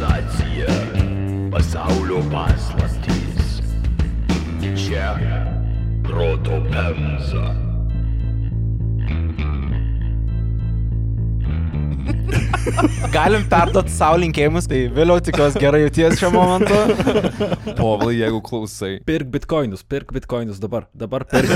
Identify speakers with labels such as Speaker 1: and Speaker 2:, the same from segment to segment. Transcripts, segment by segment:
Speaker 1: Civilizacija, pasaulio paslaptys. Čia proto pemza.
Speaker 2: Galim perduoti savo linkėjimus, tai vėliau tikiuosi gerai jauties šiuo momentu.
Speaker 3: Povilai, jeigu klausai.
Speaker 4: Pirk bitkoinus, pirk bitkoinus dabar. Dabar pirk.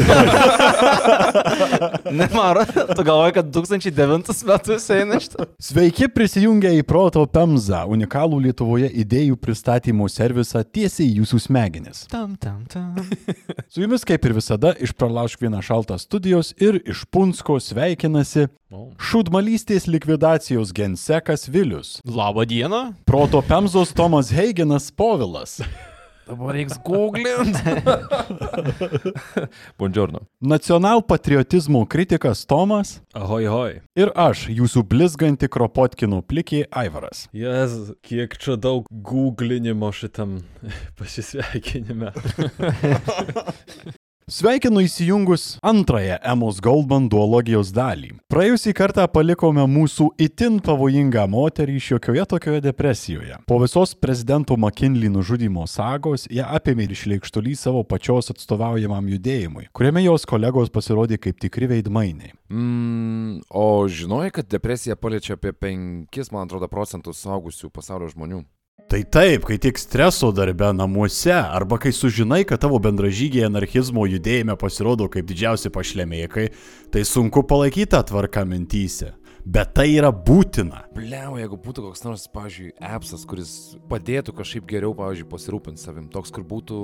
Speaker 2: Nemaro, tu galvoji, kad 2009 metus eina šitą.
Speaker 5: Sveiki prisijungę į Proto Pemza, unikalų Lietuvoje idėjų pristatymo servisą tiesiai į jūsų smegenis.
Speaker 2: Tam, tam, tam.
Speaker 5: Su jumis kaip ir visada iš Pralaušk vieną šaltą studijos ir iš Punsko sveikinasi šūdmalystės likvidacijos gensekas Vilius,
Speaker 2: Labą dieną.
Speaker 5: Proto Pemzos Tomas Heigenas Povilas,
Speaker 2: Dabar reiks googlinti.
Speaker 3: Buongiorno.
Speaker 5: nacionalpatriotizmo kritikas Tomas
Speaker 4: Ahoj, ahoj.
Speaker 5: ir aš, jūsų blizganti Kropotkinų plikė Aivaras.
Speaker 4: Jez, kiek čia daug googlinimo šitam pasisveikinime.
Speaker 5: Sveikinu įsijungus antrąją Emos Goldman duologijos dalį. Praėjusį kartą palikome mūsų itin pavojingą moterį šiokioje tokioje depresijoje. Po visos prezidento McKinley nužudimo sagos ją apėmė ir išleikštulys savo pačios atstovaujamam judėjimui, kuriame jos kolegos pasirodė kaip tikri veidmainiai.
Speaker 3: Mm, o žinojai, kad depresija paliečia apie 5, man atrodo, procentus saugusių pasaulio žmonių?
Speaker 5: Tai taip, kai tiek streso darbe namuose, arba kai sužinai, kad tavo bendražygiai anarchizmo judėjime pasirodo kaip didžiausi pašlemėkai, tai sunku palaikyti tą tvarką mintyse. Bet tai yra būtina.
Speaker 3: Bliau, jeigu būtų koks nors, pavyzdžiui, appsas, kuris padėtų kažkaip geriau, pavyzdžiui, pasirūpinti savim. Toks, kur būtų,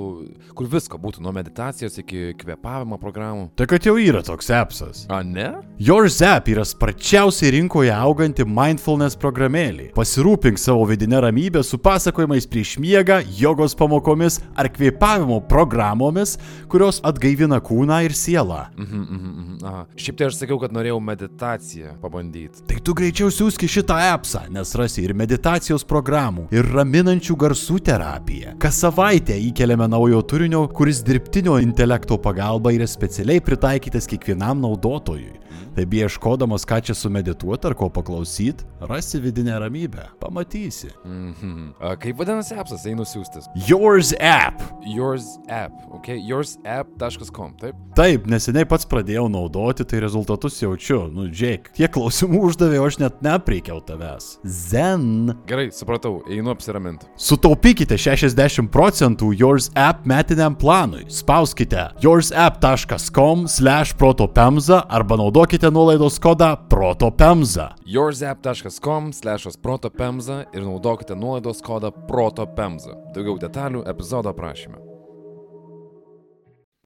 Speaker 3: kur visko būtų, nuo meditacijos iki kvepavimo programų.
Speaker 5: Tai kad jau yra toks appsas.
Speaker 3: A, ne?
Speaker 5: Yours app yra sparčiausiai rinkoje auganti mindfulness programėlė. Pasirūpink savo vidinę ramybę su pasakojimais prieš miegą, jogos pamokomis ar kvėpavimo programomis, kurios atgaivina kūną ir sielą.
Speaker 3: Mhm, mhm, mhm. Šiaip tai aš sakiau, kad norėjau meditaciją pabandyti.
Speaker 5: Tai tu greičiau siūski šitą appsą, nes rasi ir meditacijos programų, ir raminančių garsų terapiją. Kas savaitę įkeliame naujo turinio, kuris dirbtinio intelekto pagalba yra specialiai pritaikytas kiekvienam naudotojui. Tai ieškodamas, ką čia sumedituoti ar ko paklausyti, rasi vidinę ramybę. Pamatysi.
Speaker 3: Mhm. A, kaip vadinasi appsas, einu siūstis.
Speaker 5: Yours app.
Speaker 3: Yours app, ok? yoursapp.com, taip?
Speaker 5: Taip, neseniai pats pradėjau naudoti, tai rezultatus jaučiu. Nu, žiūrėk, tiek klausimų uždavė, o aš net nepreikiau tavęs. Zen.
Speaker 3: Gerai, supratau, einu apsiraminti.
Speaker 5: Sutaupykite 60 procentų Yours app metiniam planui. Spauskite yoursapp.com slash protopemza arba naudokite nuolaidos kodą protopemza.
Speaker 3: yoursapp.com slashas protopemza ir naudokite nuolaidos kodą protopemza. Daugiau detalių epizodo aprašyme.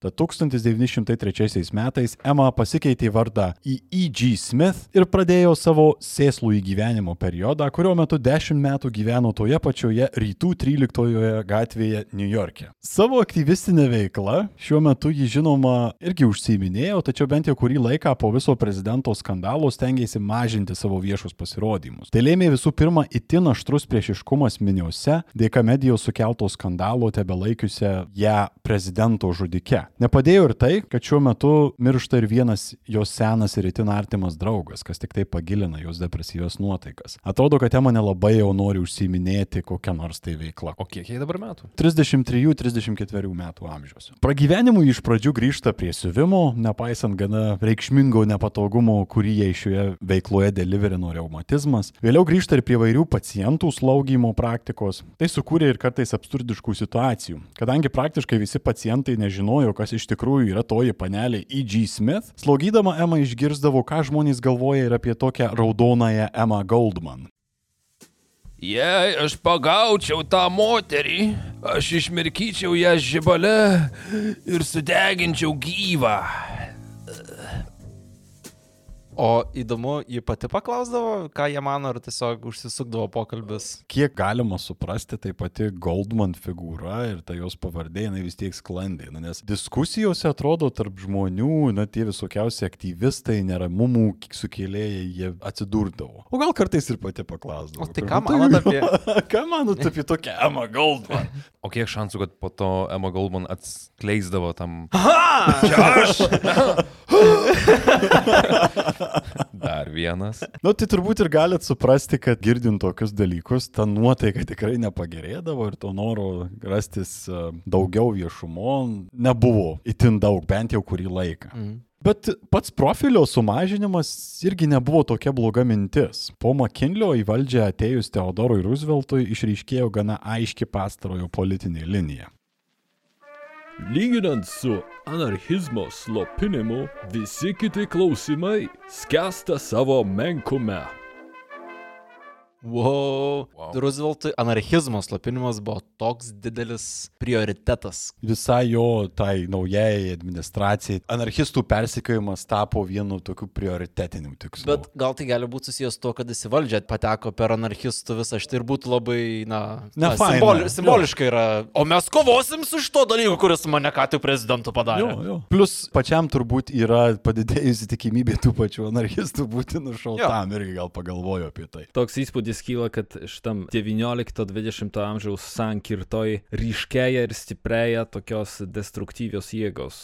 Speaker 5: Tad 1903 metais Emma pasikeitė vardą į E.G. Smith ir pradėjo savo sėslų įgyvenimo periodą, kurio metu 10 metų gyveno toje pačioje rytų 13 gatvėje New York'e. Savo aktyvistinę veiklą šiuo metu ji žinoma irgi užsiiminėjo, tačiau bent jau kurį laiką po viso prezidento skandalo stengiasi mažinti savo viešus pasirodymus. Tai lėmė visų pirma itin aštrus priešiškumas miniuose, dėka medijos sukelto skandalo tebelaikiusią ją prezidento žudike. Nepadėjo ir tai, kad šiuo metu miršta ir vienas jos senas ir itin artimas draugas, kas tik tai pagilina jos depresyvios nuotaikas. Atrodo, kad Ema nelabai jau nori užsiminėti kokią nors tai veiklą.
Speaker 3: O kiek jai dabar metų?
Speaker 5: 33-34 metų amžiaus. Pragyvenimui iš pradžių grįžta prie siuvimo, nepaisant gana reikšmingo nepatogumo, kurį jai šioje veikloje deliverino reumatizmas. Vėliau grįžta ir prie vairių pacientų slaugymo praktikos. Tai sukūrė ir kartais absurdiškų situacijų. Kadangi praktiškai visi pacientai nežinojo, kas iš tikrųjų yra toji panelė E.G. Smith, slaugydama Emma išgirsdavo, ką žmonės galvoja ir apie tokią raudonąją Emma Goldman.
Speaker 3: Jei aš pagaučiau tą moterį, aš išmirkyčiau ją žibale ir sudeginčiau gyvą.
Speaker 2: O įdomu, ji pati paklausdavo, ką jie mano, ar tiesiog užsisukdavo pokalbis.
Speaker 5: Kiek galima suprasti, tai pati Goldman figūra ir ta jos pavardė, jinai vis tiek sklandė. Na, nes diskusijose atrodo tarp žmonių, na tie visokiausi aktyvistai, neramumų sukėlėjai, jie atsidurdavo. O gal kartais ir pati paklausdavo.
Speaker 2: O tai ką
Speaker 5: "Nu,
Speaker 2: manot apie...
Speaker 5: ką manot apie tokią Emma Goldman?
Speaker 3: O kiek šansų, kad po to Emma Goldman atskleisdavo tam...
Speaker 2: Aha!
Speaker 3: Dar vienas.
Speaker 5: Nu, tai turbūt ir galit suprasti, kad girdint tokius dalykus, ta nuotaika tikrai nepagerėdavo ir to noro rastis e, daugiau viešumo nebuvo itin daug, bent jau kurį laiką.
Speaker 2: Mhm.
Speaker 5: Bet pats profilio sumažinimas irgi nebuvo tokia bloga mintis. Po McKinlio į valdžią atėjus Teodorui Rooseveltui išryškėjo gana aiški pastarojo politinė linija.
Speaker 4: Lyginant su anarchizmo slopinimu, visi kiti klausimai skęsta savo menkume.
Speaker 2: Wow.
Speaker 3: Wow.
Speaker 2: Rooseveltui anarchizmo slopinimas buvo toks didelis prioritetas.
Speaker 5: Visai jo tai naujai administracijai anarchistų persikėjimas tapo vienu tokiu prioritetiniu tikslu.
Speaker 2: Bet gal tai gali būti susijęs su to, kad jis į valdžią pateko per anarchistų visą šitą ir būtų labai, na, na
Speaker 5: faina.
Speaker 2: simboli, simboliškai yra. O mes kovosim su šito dalyku, kuris mane ką tik prezidentu padarė.
Speaker 5: Jo, jo. Plus pačiam turbūt yra padidėjusi tikimybė tų pačių anarchistų būti nušautam irgi gal pagalvoju apie tai.
Speaker 4: Toks įspūdis kyla, kad šitam 19-20 amžiaus sankirtoj ryškėja ir stiprėja tokios destruktyvios jėgos,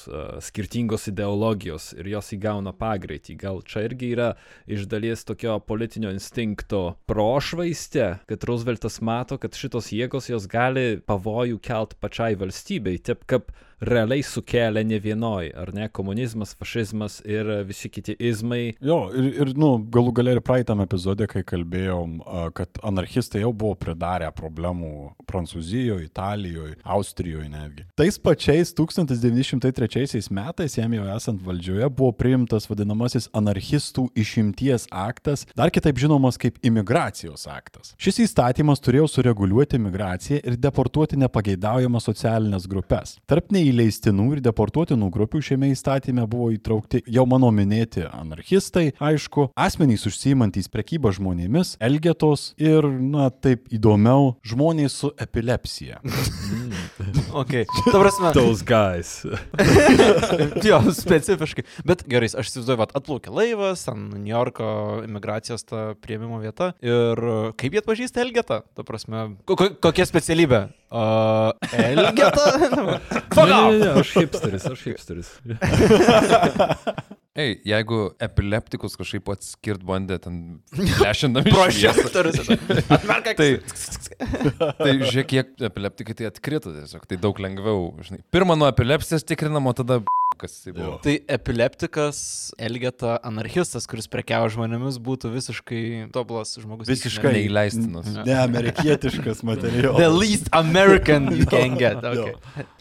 Speaker 4: skirtingos ideologijos ir jos įgauna pagreitį. Gal čia irgi yra iš dalies tokio politinio instinkto prošvaistė, kad Rooseveltas mato, kad šitos jėgos jos gali pavojų kelt pačiai valstybei, taip kaip realiai sukėlė ne vienoj, ar ne, komunizmas, fašizmas ir visi kiti izmai.
Speaker 5: Jo, ir, ir nu, galų galia ir praeitam epizode, kai kalbėjom, a, kad anarchistai jau buvo pridarę problemų Prancūzijoje, Italijoje, Austrijoje netgi. Tais pačiais 1903 metais, jam jau esant valdžioje, buvo priimtas vadinamasis anarchistų išimties aktas, dar kitaip žinomas kaip imigracijos aktas. Šis įstatymas turėjo sureguliuoti imigraciją ir deportuoti nepageidaujamas socialinės grupės. Tarp neįleistinų ir deportuotinų grupių šiame įstatyme buvo įtraukti jau mano minėti anarchistai, aišku, asmenys užsiimantys prekybą žmonėmis, elgetos ir, na taip įdomiau, žmonės su epilepsija.
Speaker 2: Okay. Ta prasme,
Speaker 4: Those guys.
Speaker 2: jo, specifiškai. Bet gerai, aš įsivaizduoju, vat, atplaukė laivas, ten New Yorko imigracijos ta prieimimo vieta. Ir kaip jie atpažįsta Elgetą? Ta prasme, ko, ko, kokia specialybė? Uh, Elgetą?
Speaker 4: Ne, ne, ne, aš hipsteris, aš hipsteris.
Speaker 3: Ei, jeigu epileptikus kažkaip atskirt bandė ten plešindami šviesą,
Speaker 2: Prožektorius. Atmerk
Speaker 3: Tai, tai žiūrėk, kiek epileptikai tai atkrito tiesiog, tai daug lengviau, žinai. Pirmą nuo epilepsijos tikrinamo, tada kas tai buvo.
Speaker 2: Tai epileptikas, Elgeta, anarchistas, kuris prekiavo žmonėmis, būtų visiškai tobulas žmogus.
Speaker 5: Visiškai
Speaker 3: Neįleistinas.
Speaker 5: Ne amerikietiškas
Speaker 2: The
Speaker 5: materialas.
Speaker 2: least American you can get. Okay.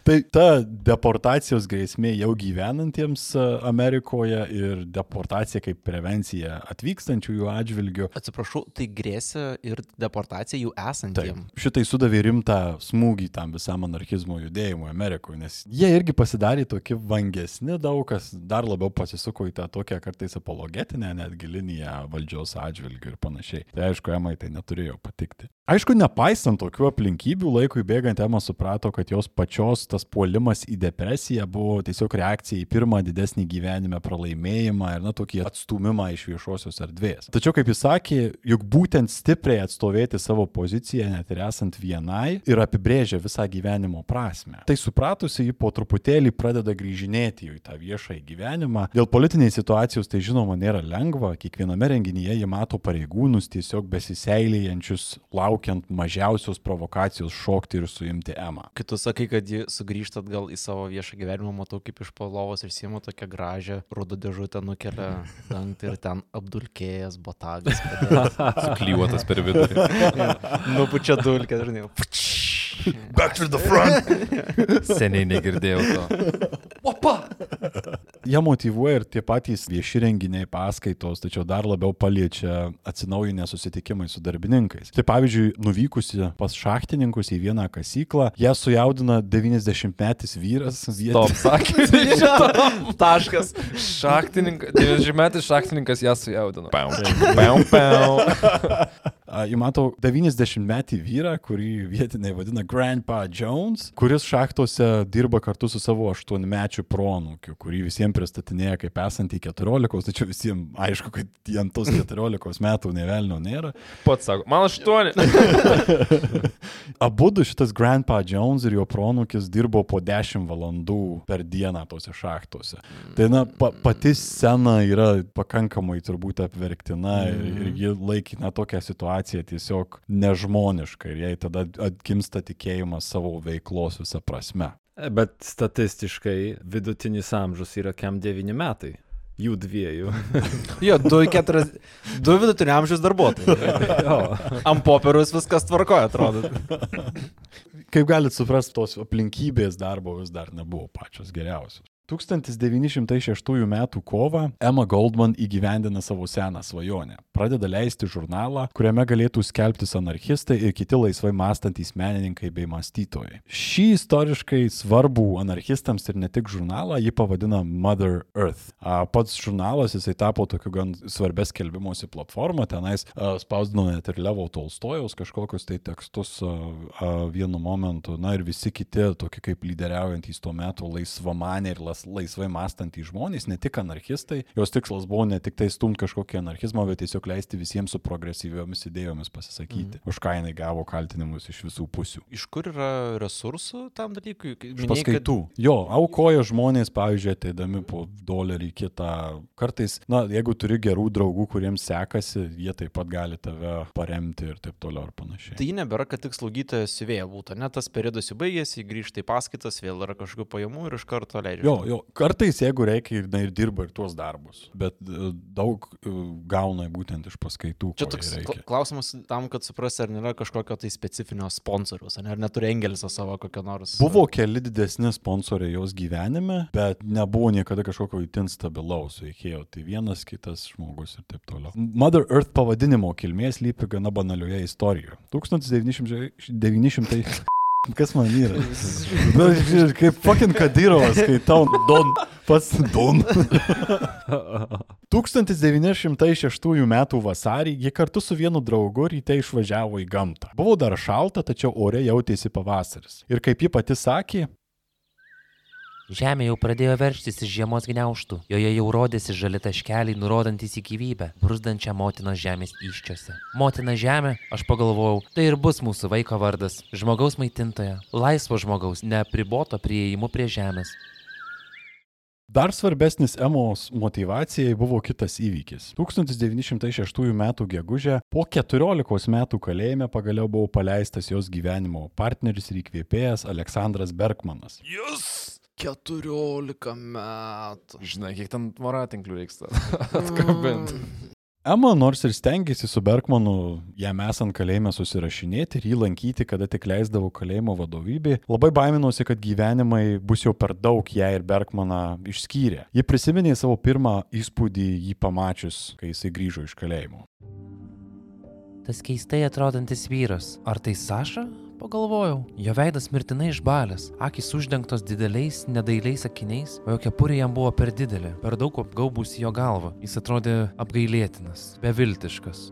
Speaker 5: Tai ta deportacijos grėsmė jau gyvenantiems a, Amerikoje ir deportacija kaip prevencija atvykstančiųjų atžvilgių.
Speaker 2: Atsiprašau, tai grėsia ir deportacija jų
Speaker 5: Taip,
Speaker 2: esantiems.
Speaker 5: šitai sudavė rimtą smūgį tam visam anarchizmo judėjimui Amerikoje, nes jie irgi pasidarė tokie vangesni, daug kas dar labiau pasisuko į tą tokią kartais apologetinę netgi liniją valdžios atžvilgių ir panašiai. Tai aišku, Emai tai neturėjo patikti. Aišku, nepaisant tokių aplinkybių, laikui bėgant Ema suprato, kad jos pačios tas puolimas į depresiją buvo tiesiog reakcija į pirmą didesnį gyvenime pralaimėjimą ir, na, tokį atstumimą iš viešosios erdvės. Tačiau, kaip jis sakė, juk būtent stipriai atstovėti savo poziciją, net ir esant vienai, ir apibrėžia visą gyvenimo prasme. Tai supratusi, ji po truputėlį pradeda grįžinėti į tą viešąjį gyvenimą. Dėl politinės situacijos tai žinoma nėra lengva, kiekviename renginyje jie mato pareigūnus tiesiog besiseilėjančius, laukiant mažiausios provokacijos šokti ir suimti Emą.
Speaker 2: Kai tu sakai, kad ji sugrįžta atgal į savo viešą gyvenimą, matau kaip iš palovos ir siemo tokią gražią rudą dėžutę nukelia dangtį ir ten apdulkėjęs botagas.
Speaker 3: Suklyjuotas per vidurį.
Speaker 2: Nupučia dulkę, žinai.
Speaker 5: Back to the front!
Speaker 3: Seniai negirdėjau to.
Speaker 5: Jie motivuoja ir tie patys vieši renginiai, paskaitos, tačiau dar labiau paliečia atsinaujinę susitikimai su darbininkais. Tai pavyzdžiui, nuvykusi pas šachtininkus į vieną kasyklą, ją sujaudina 90-metis vyras.
Speaker 3: Stop, sakė.
Speaker 2: Taškas.
Speaker 3: Šachtininkas, 90 metų šachtininkas ją sujaudino. Pau, pau, pau.
Speaker 5: A, Jį matau 90 metį vyrą, kurį vietiniai vadina Grandpa Jones, kuris šachtose dirba kartu su savo 8 mečiu pronukiu, kurį visiems pristatinėja kaip esantį 14, tačiau visiems aišku, kad jam tos 14 metų nevelnio nėra.
Speaker 3: Pats sako, man aštuoni.
Speaker 5: Abu du šitas Grandpa Jones ir jo pronukis dirbo po 10 valandų per dieną tose šachtose. Tai na, pa, pati scena yra pakankamai turbūt apverktina ir, ir ji laikina tokią situaciją tiesiog nežmoniška ir jai tada atgimsta tikėjimas savo veiklos visą prasme.
Speaker 4: Bet statistiškai vidutinis amžius yra kem 9 metai. Jų dviejų.
Speaker 2: Jo, du, keturis, du vidutinio amžiaus darbuotojai.
Speaker 4: jo.
Speaker 2: Ant popieriaus viskas tvarkoja, atrodo.
Speaker 5: Kaip galite suprasti, tos aplinkybės darbo vis dar nebuvo pačios geriausios. 1906 m. kovą Emma Goldman įgyvendina savo seną svajonę. Pradeda leisti žurnalą, kuriame galėtų skelbtis anarchistai ir kiti laisvai mąstantys menininkai bei mąstytojai. Šį istoriškai svarbų anarchistams ir ne tik žurnalą ji pavadina Mother Earth. Pats žurnalas jisai tapo tokiu gan svarbia skelbimosi platforma, tenais spausdino net ir Levo Tolstojaus kažkokius tai tekstus vienu momentu, na ir visi kiti tokie kaip lyderiaujantys tuo metu laisvamaniai ir las, laisvai mąstantys žmonės, ne tik anarchistai, jos tikslas buvo ne tik tai stumti kažkokį anarchizmą, bet tiesiog leisti visiems su progresyviomis idėjomis pasisakyti, mm. už ką jinai gavo kaltinimus iš visų pusių.
Speaker 2: Iš kur yra resursų tam dalykui? Kaip
Speaker 5: Iš
Speaker 2: minėjai,
Speaker 5: paskaitų. Kad... Jo, aukoja žmonės, pavyzdžiui, ateidami po dolerį kitą. Kartais, na, jeigu turi gerų draugų, kuriems sekasi, jie taip pat gali tave paremti ir taip toliau ir panašiai.
Speaker 2: Tai nebėra, kad tik slaugytoja siuvėja būtų, net tas periodas jau baigėsi, grįžta į paskaitas, vėl yra kažkokių pajamų ir iš karto leidžia.
Speaker 5: Jo, jo, kartais jeigu reikia, na, ir dirba ir tuos darbus, bet e, daug e, gauna būtent iš paskaitų.
Speaker 2: Čia toks klausimas tam, kad suprasti, ar nėra kažkokio tai specifinio sponsoriaus, ar ne- ar neturi Engelso savo kokio nors.
Speaker 5: Buvo keli didesni sponsoriai jos gyvenime, bet nebuvo niekada kažkokio itin stabilaus veikėjo. Tai vienas kitas žmogus ir taip toliau. Mother Earth pavadinimo kilmės lypi gana banalioje istorijoje. 1900... Kas man yra? Na, žiūrėk, kaip fucking Kadyrovas, kai tau don, pats don. 1906 m. vasarį ji kartu su vienu draugu ryte išvažiavo į gamtą. Buvo dar šalta, tačiau ore jautėsi pavasaris. Ir kaip ji pati sakė,
Speaker 6: Žemė jau pradėjo verštis iš žiemos gniauštų, joje jau rodėsi žali taškeliai, nurodantis į gyvybę, brusdančią motinos žemės iščiose. Motina žemė, aš pagalvojau, tai ir bus mūsų vaiko vardas - žmogaus maitintoja, laisvo žmogaus, neapriboto prieimu prie žemės.
Speaker 5: Dar svarbesnis Emos motivacijai buvo kitas įvykis. 1906 m. gegužę po 14 metų kalėjime pagaliau buvo paleistas jos gyvenimo partneris ir įkvėpėjas Aleksandras Bergmanas.
Speaker 2: Jūs 14 metų.
Speaker 3: Žinai, kiek ten voratinklių reiks atkabinti.
Speaker 5: Ema nors ir stengiasi su Bergmanu jam esant kalėjime susirašinėti ir jį lankyti, kada tik leisdavo kalėjimo vadovybė, labai baiminosi, kad gyvenimai bus jau per daug ją ir Bergmaną išskyrę. Ji prisiminė savo pirmą įspūdį jį pamačius, kai jisai grįžo iš kalėjimo.
Speaker 6: Tas keistai atrodantis vyras, ar tai Saša? Pagalvojau, jo veidas mirtinai išbalęs, akis uždengtos dideliais, nedailiais akiniais, o jo kepurė jam buvo per didelė, per daug apgaubusi jo galvą. Jis atrodė apgailėtinas, beviltiškas.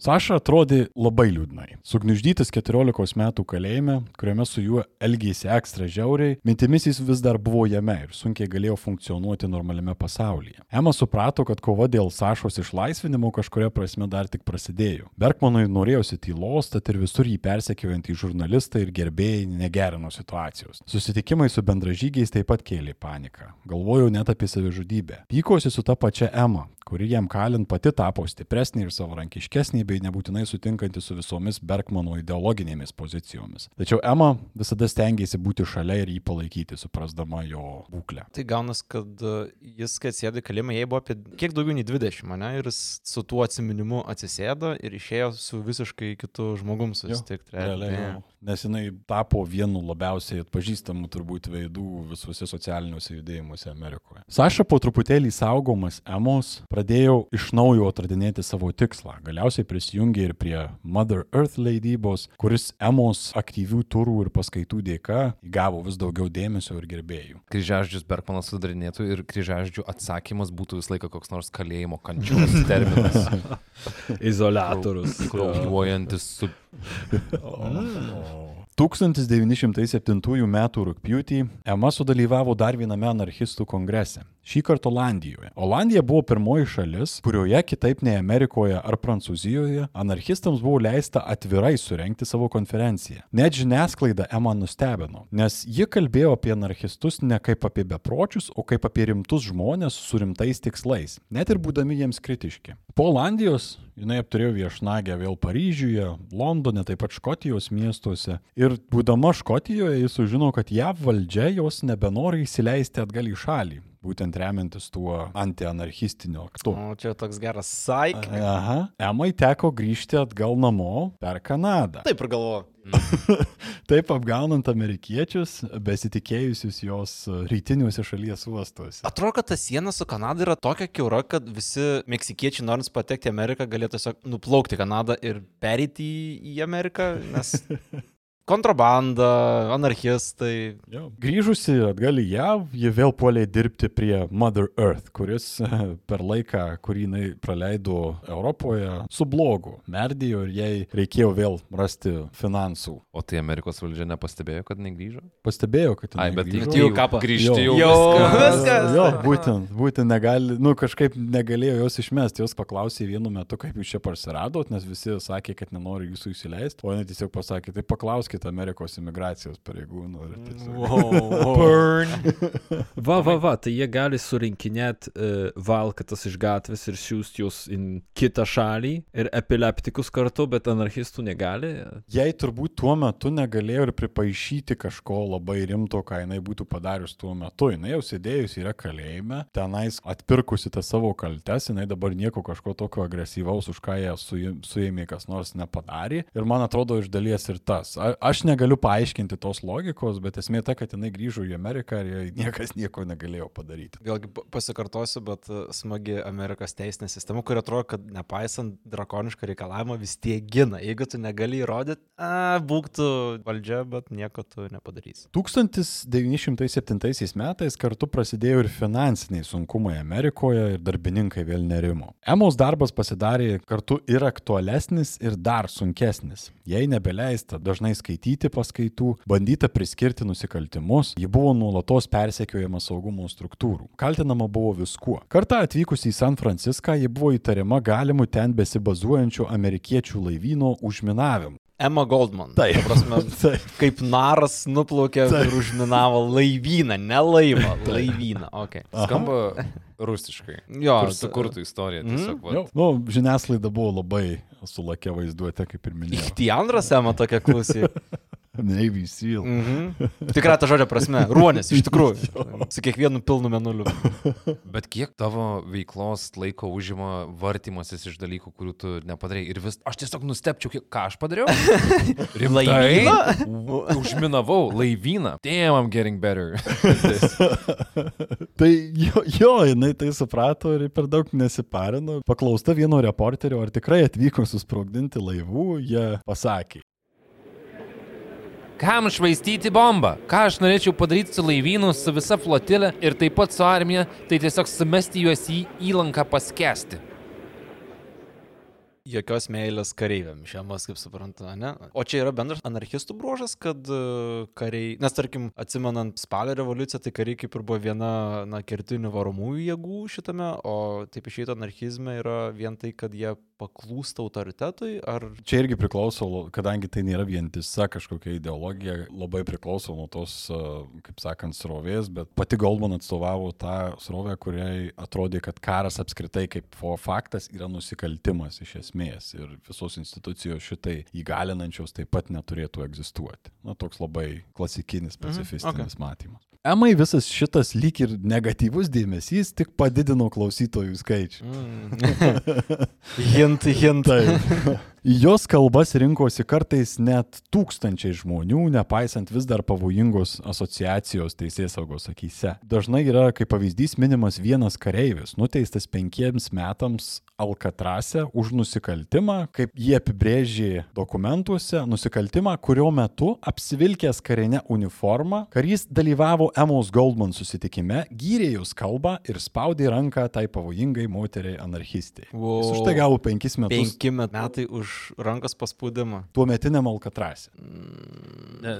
Speaker 5: Saša atrodė labai liūdnai. Sugniuždytas 14 metų kalėjime, kuriame su juo elgėsi ekstra žiauriai, mintimis jis vis dar buvo jame ir sunkiai galėjo funkcionuoti normaliame pasaulyje. Ema suprato, kad kova dėl Sašos išlaisvinimo kažkuria prasme dar tik prasidėjo. Bergmanui norėjosi tylos, tad ir visur jį persekiojantys žurnalistai ir gerbėjai negerino situacijos. Susitikimai su bendražygiais taip pat kėlė paniką. Galvojau net apie savižudybę. Pykosi su ta pačia Ema, kuri jam kalint pati tapo stipresnė ir savarankiškesnė bei nebūtinai sutinkanti su visomis Bergmano ideologinėmis pozicijomis. Tačiau Ema visada stengiasi būti šalia ir jį palaikyti, suprasdama jo būklę.
Speaker 2: Tai gaunas, kad e, jis, kai sėdi kalėjime, jai buvo apie kiek daugiau nei 20, ne? Ir jis su tuo atsiminimu atsisėdo ir išėjo su visiškai kitu žmogum susitikti.
Speaker 5: Realiai, jo. Nes jinai tapo vienu labiausiai atpažįstamų turbūt veidų visuose socialiniuose judėjimuose Amerikoje. Saša po truputėlį saugomas Emos pradėjo iš naujo atradinėti savo tikslą. Galiausiai prisijungė ir prie Mother Earth leidybos, kuris Emos aktyvių turų ir paskaitų dėka įgavo vis daugiau dėmesio ir gerbėjų.
Speaker 3: Kryžiaždžius Berkmanas sudarinėtų ir kryžiaždžių atsakymas būtų visą laiką koks nors kalėjimo kančios terminas.
Speaker 4: Izolatorius.
Speaker 3: Kraujuojantis su...
Speaker 5: 1907 m. rūpjūtį Ema sudalyvavo dar viename anarchistų kongrese. Šį kartą Olandijoje. Olandija buvo pirmoji šalis, kurioje kitaip nei Amerikoje ar Prancūzijoje anarchistams buvo leista atvirai surenkti savo konferenciją. Net žiniasklaida Ema nustebino, nes ji kalbėjo apie anarchistus ne kaip apie bepročius, o kaip apie rimtus žmonės su rimtais tikslais, net ir būdami jiems kritiški. Po Olandijos jinai apturėjo viešnagę vėl Paryžiuje, Londone, taip pat Škotijos miestuose. Ir būdama Škotijoje jis sužino, kad JAV valdžia jos nebenori įsileisti atgal į šalį. Būtent remiantis tuo antianarchistiniu aktu.
Speaker 2: O čia toks geras saik.
Speaker 5: Aha. Emai teko grįžti atgal namo per Kanadą.
Speaker 2: Taip ir galvoju.
Speaker 5: Taip apgaunant amerikiečius, besitikėjusius jos rytiniuose šalies uostuose.
Speaker 2: Atrodo, kad ta siena su Kanada yra tokia kiaura, kad visi meksikiečiai norint patekti į Ameriką galėtų tiesiog nuplaukti Kanadą ir perėti į Ameriką, nes kontrabanda, anarchistai.
Speaker 5: Jo. Grįžusi atgal į JAV, ji vėl puolė dirbti prie Mother Earth, kuris per laiką, kurį jinai praleido Europoje, su blogu merdėjo ir jai reikėjo vėl rasti finansų.
Speaker 3: O tai Amerikos valdžia nepastebėjo, kad negrįžo?
Speaker 5: Pastebėjo, kad jinai
Speaker 3: Ai, bet
Speaker 5: grįžo.
Speaker 2: jau kapą.
Speaker 3: grįžti jau.
Speaker 2: Jau
Speaker 3: viskas.
Speaker 2: viskas.
Speaker 5: Jo, būtent, būtent negali, nu kažkaip negalėjo jos išmesti. Jos paklausė vienu metu, kaip jūs čia pasiradot, nes visi sakė, kad nenori jūsų įsileisti. O jinai tiesiog pasakė, tai paklauskite Amerikos imigracijos pareigūnų. tiesiog-
Speaker 2: Burn.
Speaker 4: Va, va, va, tai jie gali surinkinėti uh, valkatas iš gatvės ir siūsti juos į kitą šalį ir epileptikus kartu, bet anarchistų negali.
Speaker 5: Jei turbūt tuo metu negalėjo ir pripaišyti kažko labai rimto, ką jinai būtų padarius tuo metu. Jinai jau sėdėjus yra kalėjime, tenais atpirkusi tą savo kaltes, jinai dabar nieko kažko tokio agresyvaus, už ką ją sui- suėmė kas nors nepadarė. Ir man atrodo iš dalies ir tas. A, aš negaliu paaiškinti tos logikos, bet esmė ta, kad jinai grįžo į Ameriką ir niekas nieko negalėjo padaryti.
Speaker 2: Vėlgi pa- pasikartosiu, bet e, smagi Amerikos teisinė sistema, kuri atrodo, kad nepaisant drakonišką reikalavimą vis tiek gina. Jeigu tu negali įrodyti, a, būk tu valdžia, bet nieko tu nepadarysi.
Speaker 5: 1907 metais kartu prasidėjo ir finansiniai sunkumai Amerikoje ir darbininkai vėl nerimo. Emos darbas pasidarė kartu ir aktualesnis, ir dar sunkesnis. Jei nebeleista dažnai skaityti paskaitų, bandyta priskirti nusikaltimus, ji buvo nuolatos persekiojama saugumo struktūrų. Kaltinama buvo viskuo. Kartą atvykusi į San Franciską, ji buvo įtariama galimu ten besibazuojančių amerikiečių laivyno užminavimu.
Speaker 2: Emma Goldman.
Speaker 5: Taip.
Speaker 2: Ta prasme,
Speaker 5: Taip.
Speaker 2: kaip naras nuplaukė ir užminavo laivyną, ne laivą, laivyną. Okay.
Speaker 3: Skamba rusiškai.
Speaker 2: Jo,
Speaker 3: Kur sukurtų istoriją. Tiesiog,
Speaker 5: Jo,
Speaker 3: va.
Speaker 5: nu, žiniasklaida buvo labai sulakė vaizduotė, kaip ir minėjau.
Speaker 2: Tiandras Emma tokia klausy.
Speaker 5: Navy Seal.
Speaker 2: Mhm. Tikrai ta žodžio prasme. Ruonis, iš tikrųjų. Su kiekvienu pilnu menuliu.
Speaker 3: Bet kiek tavo veiklos laiko užima vartymasis iš dalykų, kurių tu nepadarai. Ir vis, aš tiesiog nustepčiau, kiek, ką aš padariau.
Speaker 2: Laivyną?
Speaker 3: Užminavau laivyną. Damn, I'm getting better.
Speaker 5: Tai jo, jo, jinai tai suprato ir per daug nesiparino. Paklausta vieno reporterio, ar tikrai atvyko susprogdinti laivų, jie pasakė.
Speaker 3: Kam švaistyti bombą? Ką aš norėčiau padaryti su laivynu, su visa flotilė ir taip pat su armija, tai tiesiog sumesti juos į įlanką paskesti.
Speaker 2: Jokios meilės kareiviam, šiemas, kaip suprantu, ne? O čia yra bendras anarchistų bruožas, kad e, kariai, nes tarkim, atsimenant spalio revoliuciją, tai kariai kaip ir buvo viena, na, kertinių varomųjų jėgų šitame, o taip išeito anarchizme yra vien tai, kad jie paklūsta autoritetui, ar...
Speaker 5: Čia irgi priklauso, kadangi tai nėra vientisa kažkokia ideologija, labai priklauso nuo tos, kaip sakant, srovės, bet pati Goldman atstovavo tą srovę, kuriai atrodė, kad karas apskritai kaip faktas yra nusikaltimas iš esmės ir visos institucijos šitai įgalinančios taip pat neturėtų egzistuoti. Na, toks labai klasikinis, pacifistinis
Speaker 2: okay.
Speaker 5: okay. matymas. Emai visas šitas lyg ir negatyvus dėmesys tik padidino klausytojų skaičių.
Speaker 2: Mm. Hirn,
Speaker 5: die Hirnteil. Jos kalbas rinkosi kartais net tūkstančiai žmonių, nepaisant vis dar pavojingos asociacijos teisės saugos akise. Dažnai yra kaip pavyzdys minimas vienas kareivis, nuteistas penkiems metams Alkatrase už nusikaltimą, kaip jie apibrėžė dokumentuose, nusikaltimą, kurio metu apsivilkęs karinę uniformą, karys dalyvavo Emos Goldman susitikime, gyrė jos kalbą ir spaudė ranką tai pavojingai moteriai anarchistai.
Speaker 2: Wow.
Speaker 5: Jis už tai gavo penkis metus
Speaker 2: Penki metai už rankos paspaudimą.
Speaker 5: tuo metiniam Alkatrase.
Speaker 3: Ne,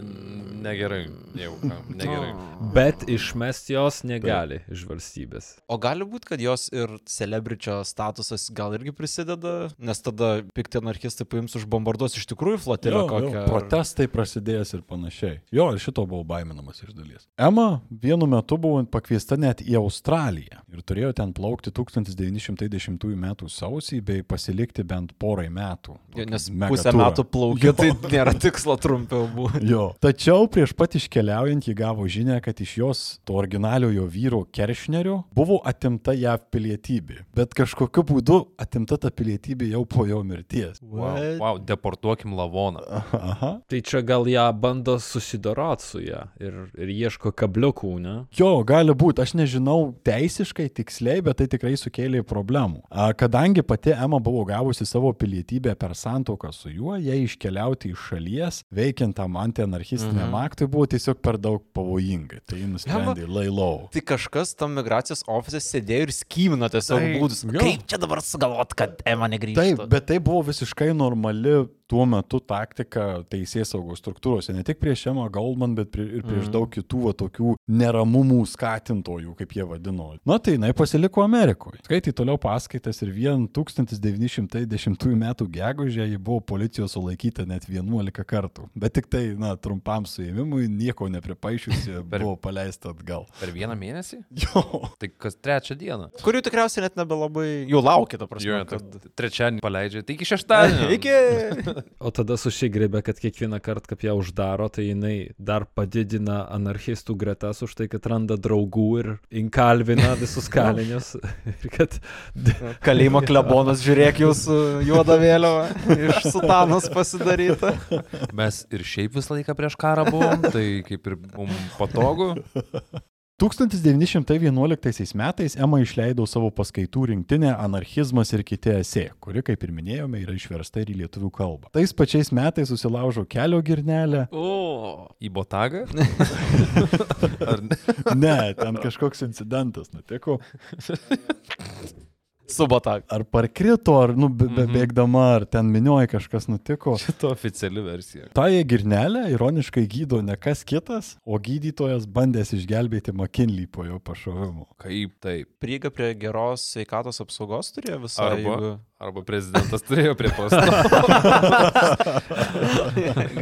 Speaker 3: negerai, jau, negerai.
Speaker 4: Bet išmest jos negali iš valstybės.
Speaker 2: O gali būti, kad jos ir celebričio statusas gal irgi prisideda, nes tada pikti anarchistai paims užbombarduos iš tikrųjų flotilę
Speaker 5: Jo, jo,
Speaker 2: kokią.
Speaker 5: protestai prasidėjęs ir panašiai. Jo, ir šito buvo baiminamas iš dalies. Ema vienu metu buvo pakviesta net į Australiją ir turėjo ten plaukti 1910 m. sausį bei pasilikti bent porai metų.
Speaker 2: Ja, Nes pusę metų plaukia, tai nėra tikslo trumpiau buvo.
Speaker 5: Jo. Tačiau prieš pat iškeliaujant ji gavo žinę, kad iš jos, to originaliojo vyro Keršnerio, buvo atimta JAV pilietybė. Bet kažkokiu būdu atimta ta pilietybė jau po jo mirties.
Speaker 3: Wow, wow, deportuokim lavoną.
Speaker 5: Aha.
Speaker 4: Tai čia gal ją bando susidorot su ją ir, ir ieško kabliukų, ne?
Speaker 5: Jo, gali būti, aš nežinau teisiškai tiksliai, bet tai tikrai sukėlė problemų. A, kadangi pati Ema buvo gavusi savo pilietybę per santoką su juo, jai iškeliauti iš šalies, veikiant tam antianarchistiniam mhm. aktui, buvo tiesiog per daug pavojingai. Tai nusprendė lailau.
Speaker 2: Tai kažkas tam migracijos ofise sėdėjo ir skymino tiesiog
Speaker 5: Tai-
Speaker 2: būdus.
Speaker 5: jo.
Speaker 2: Kaip čia dabar sugalvot, kad Ema negrįžtų?
Speaker 5: Taip, bet tai buvo visiškai normali tuo metu taktika teisės saugos struktūrose. Ne tik prieš Emma Goldman, bet prie, ir prieš mm. daug kitų va, tokių neramumų skatintojų, kaip jie vadino. Na tai jinai pasiliko Amerikoje. Skaitai toliau paskaitas ir vien 1910 m. gegužė ji buvo policijos sulaikyta net 11 kartų. Bet tik tai, na, trumpam suėmimui, nieko nepripaišiusi,
Speaker 3: Per-
Speaker 5: buvo paleista atgal.
Speaker 3: Per vieną mėnesį?
Speaker 5: Jo.
Speaker 3: Tai kas trečią dieną.
Speaker 2: Kurių tikriausiai net nebelabai jau laukia, ta prasme.
Speaker 3: Jo,
Speaker 2: kad...
Speaker 3: trečiąjį paleidžia. Tai iki šeštadienio.
Speaker 2: Iki.
Speaker 4: O tada susigrėbė, kad kiekvieną kartą, kaip ją uždaro, tai jinai dar padidina anarchistų gretas už tai, kad randa draugų ir inkalvina visus kalinius. ir kad
Speaker 2: Kalėjimo klebonas, žiūrėk, jūsų juoda vėliava iš sutanos pasidaryta.
Speaker 3: Mes ir šiaip visą laiką prieš karą buvom, tai kaip ir mum patogu.
Speaker 5: 1911 metais Ema išleido savo paskaitų rinktinę Anarchizmas ir kiti esė, kuri, kaip ir minėjome, yra išversta ir į lietuvių kalbą. Tais pačiais metais susilaužo kelio girnelę.
Speaker 2: O.
Speaker 3: Į botagą? Ne?
Speaker 5: Ne, ten kažkoks incidentas nutiko.
Speaker 2: Subata.
Speaker 5: Ar parkrito, ar nu, be, be,
Speaker 3: Mhm.
Speaker 5: bėgdama, ar ten minioja kažkas nutiko.
Speaker 3: Šito oficiali versija.
Speaker 5: Tąją girnelę ironiškai gydo ne kas kitas, o gydytojas bandęs išgelbėti McKinley po jo pašovimo.
Speaker 3: Kaip taip?
Speaker 2: Prieiga prie geros sveikatos apsaugos turėjo visą.
Speaker 3: Arba, arba prezidentas turėjo prie posto.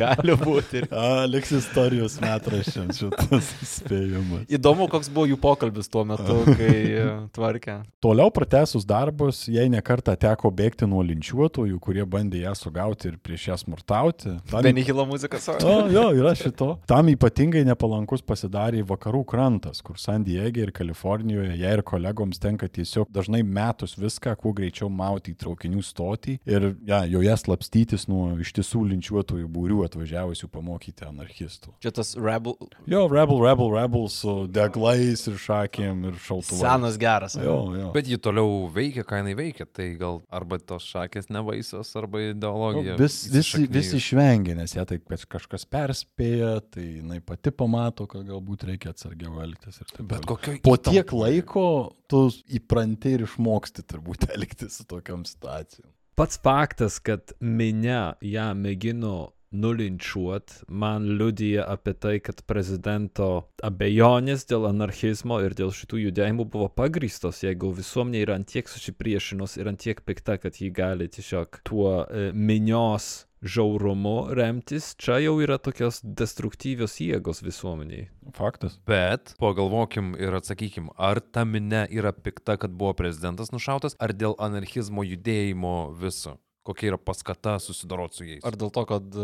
Speaker 2: Gali būti.
Speaker 5: A, liks istorijos metraščiams šitas spėjimas.
Speaker 2: Įdomu, koks buvo jų pokalbis tuo metu, kai e, tvarkė.
Speaker 5: Toliau pratęsus darbus, jai nekarta teko bėgti nuo linčiuotojų, kurie bandė ją sugauti ir prieš ją smurtauti. Tam,
Speaker 2: Benihilo muzika savo.
Speaker 5: o, jo, yra šito. Tam ypatingai nepalankus pasidarė vakarų krantas, kur San Diege ir Kalifornijoje jai ir kolegoms tenka tiesiog dažnai metus viską, kuo greičiau mauti į traukinių stotį ir ja, joje slapstytis nuo iš tiesų linčiuotojų būrių atvažiavusių pamokyti anarchistų.
Speaker 2: Čia tas rebel.
Speaker 5: Jo, rebel, rebel, rebel su deglais ir šakėm ir šautuvais.
Speaker 2: Senas geras.
Speaker 5: Jo, jo.
Speaker 3: Bet ji toliau veikia, ką jinai veikia. Tai gal arba tos šakės nevaisios, arba ideologija.
Speaker 5: Nu, vis, vis, vis išvengia, nes ją taip kaž- kažkas perspėja, tai jinai pati pamato, kad galbūt reikia atsargiau elgtis.
Speaker 3: Bet kokio
Speaker 5: Po tiek laiko tu įpranti ir išmoksti turbūt elgtis su tokiam situacijom.
Speaker 4: pats faktas, kad minia ją mėgino nulinčiuot, man liudija apie tai, kad prezidento abejonės dėl anarchizmo ir dėl šitų judėjimų buvo pagrįstos, jeigu visuomenė yra antiek susipriešinus ir antiek pikta, kad ji gali tiesiog tuo e, minios žiaurumu remtis, čia jau yra tokios destruktyvios jėgos visuomeniai.
Speaker 5: Faktas.
Speaker 3: Bet pagalvokim ir atsakykim, ar ta minė yra pikta, kad buvo prezidentas nušautas, ar dėl anarchizmo judėjimo viso. Kokia yra paskata susidoroti su jais.
Speaker 2: Ar dėl to, kad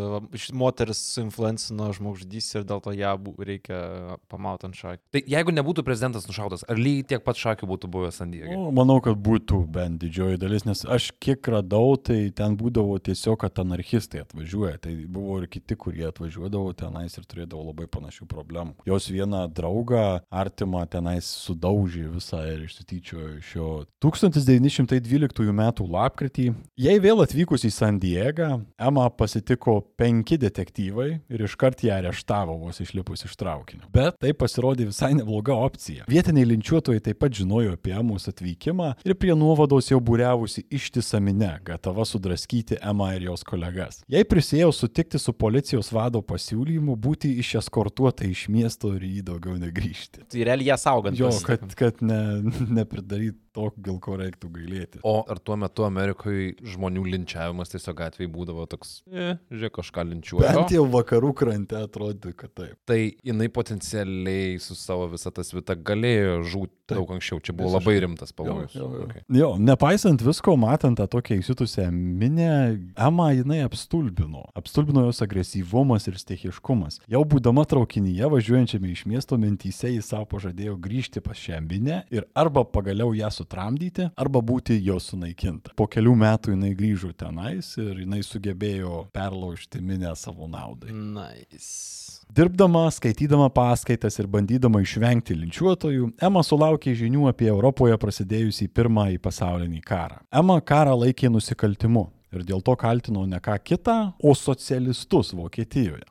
Speaker 2: moteris suinfluencino žmogžudys ir dėl to ją reikia pamauti ant šakį.
Speaker 3: Tai jeigu nebūtų prezidentas nušautas, ar lygiai tiek pat šakių būtų buvęs San Diego?
Speaker 5: O, manau, kad būtų bent didžioji dalis, nes aš kiek radau, tai ten būdavo tiesiog, kad anarchistai atvažiuoja. Tai buvo ir kiti, kurie atvažiuodavo tenais ir turėdavo labai panašių problemų. Jos vieną draugą artimą tenais sudaužė visą ir išsityčiojo iš jo. 1912 m. lapkritį, jai vėl atvykus į San Diegą, Emma pasitiko penki detektyvai ir iškart ją areštavo vos išlipus iš traukinio. Bet tai pasirodė visai nebloga opcija. Vietiniai linčiuotojai taip pat žinojo apie Emos atvykimą ir prie nuovados jau būriavusi ištisą minę, gatava sudraskyti Emą ir jos kolegas. Jai prisėjau sutikti su policijos vado pasiūlymu būti išeskortuota iš miesto ir į jį daugiau negrįžti.
Speaker 2: Tai realiai ją saugant.
Speaker 5: Jo, kad, kad ne, nepridaryt to, dėl ko reiktų gailėti.
Speaker 3: O ar tuo metu Amerikoje žmonių linčiavimas tiesiog gatvėje būdavo toks, e, žiūrėk, kažką linčiuoja.
Speaker 5: Bent jau vakarų krante atrodo, kad taip.
Speaker 3: Tai jinai potencialiai su savo visą tą svitą galėjo žūti
Speaker 5: Taip.
Speaker 3: daug anksčiau. Čia buvo
Speaker 5: Visiškai.
Speaker 3: labai rimtas pavojus.
Speaker 5: Jo, jo, jo.
Speaker 3: Okay.
Speaker 5: Jo, nepaisant visko, matant tą tokią įsitusią minę, Emma jinai apstulbino. Apstulbino jos agresyvumas ir stichiškumas. Jau būdama traukinyje, važiuojančiame iš miesto mintyse, jis savo pažadėjo grįžti pas šią minę ir arba pagaliau ją sutramdyti, arba būti jos sunaikinta. Po kelių metų jinai grįžo tenais ir jinai sugebėjo perlaužti minę savo naudai.
Speaker 2: Nice.
Speaker 5: Dirbdama, skaitydama paskaitas ir bandydama išvengti linčiuotojų, Ema sulaukė žinių apie Europoje prasidėjusį pirmąjį pasaulinį karą. Ema karą laikė nusikaltimu. Ir dėl to kaltino ne ką kitą, o socialistus Vokietijoje.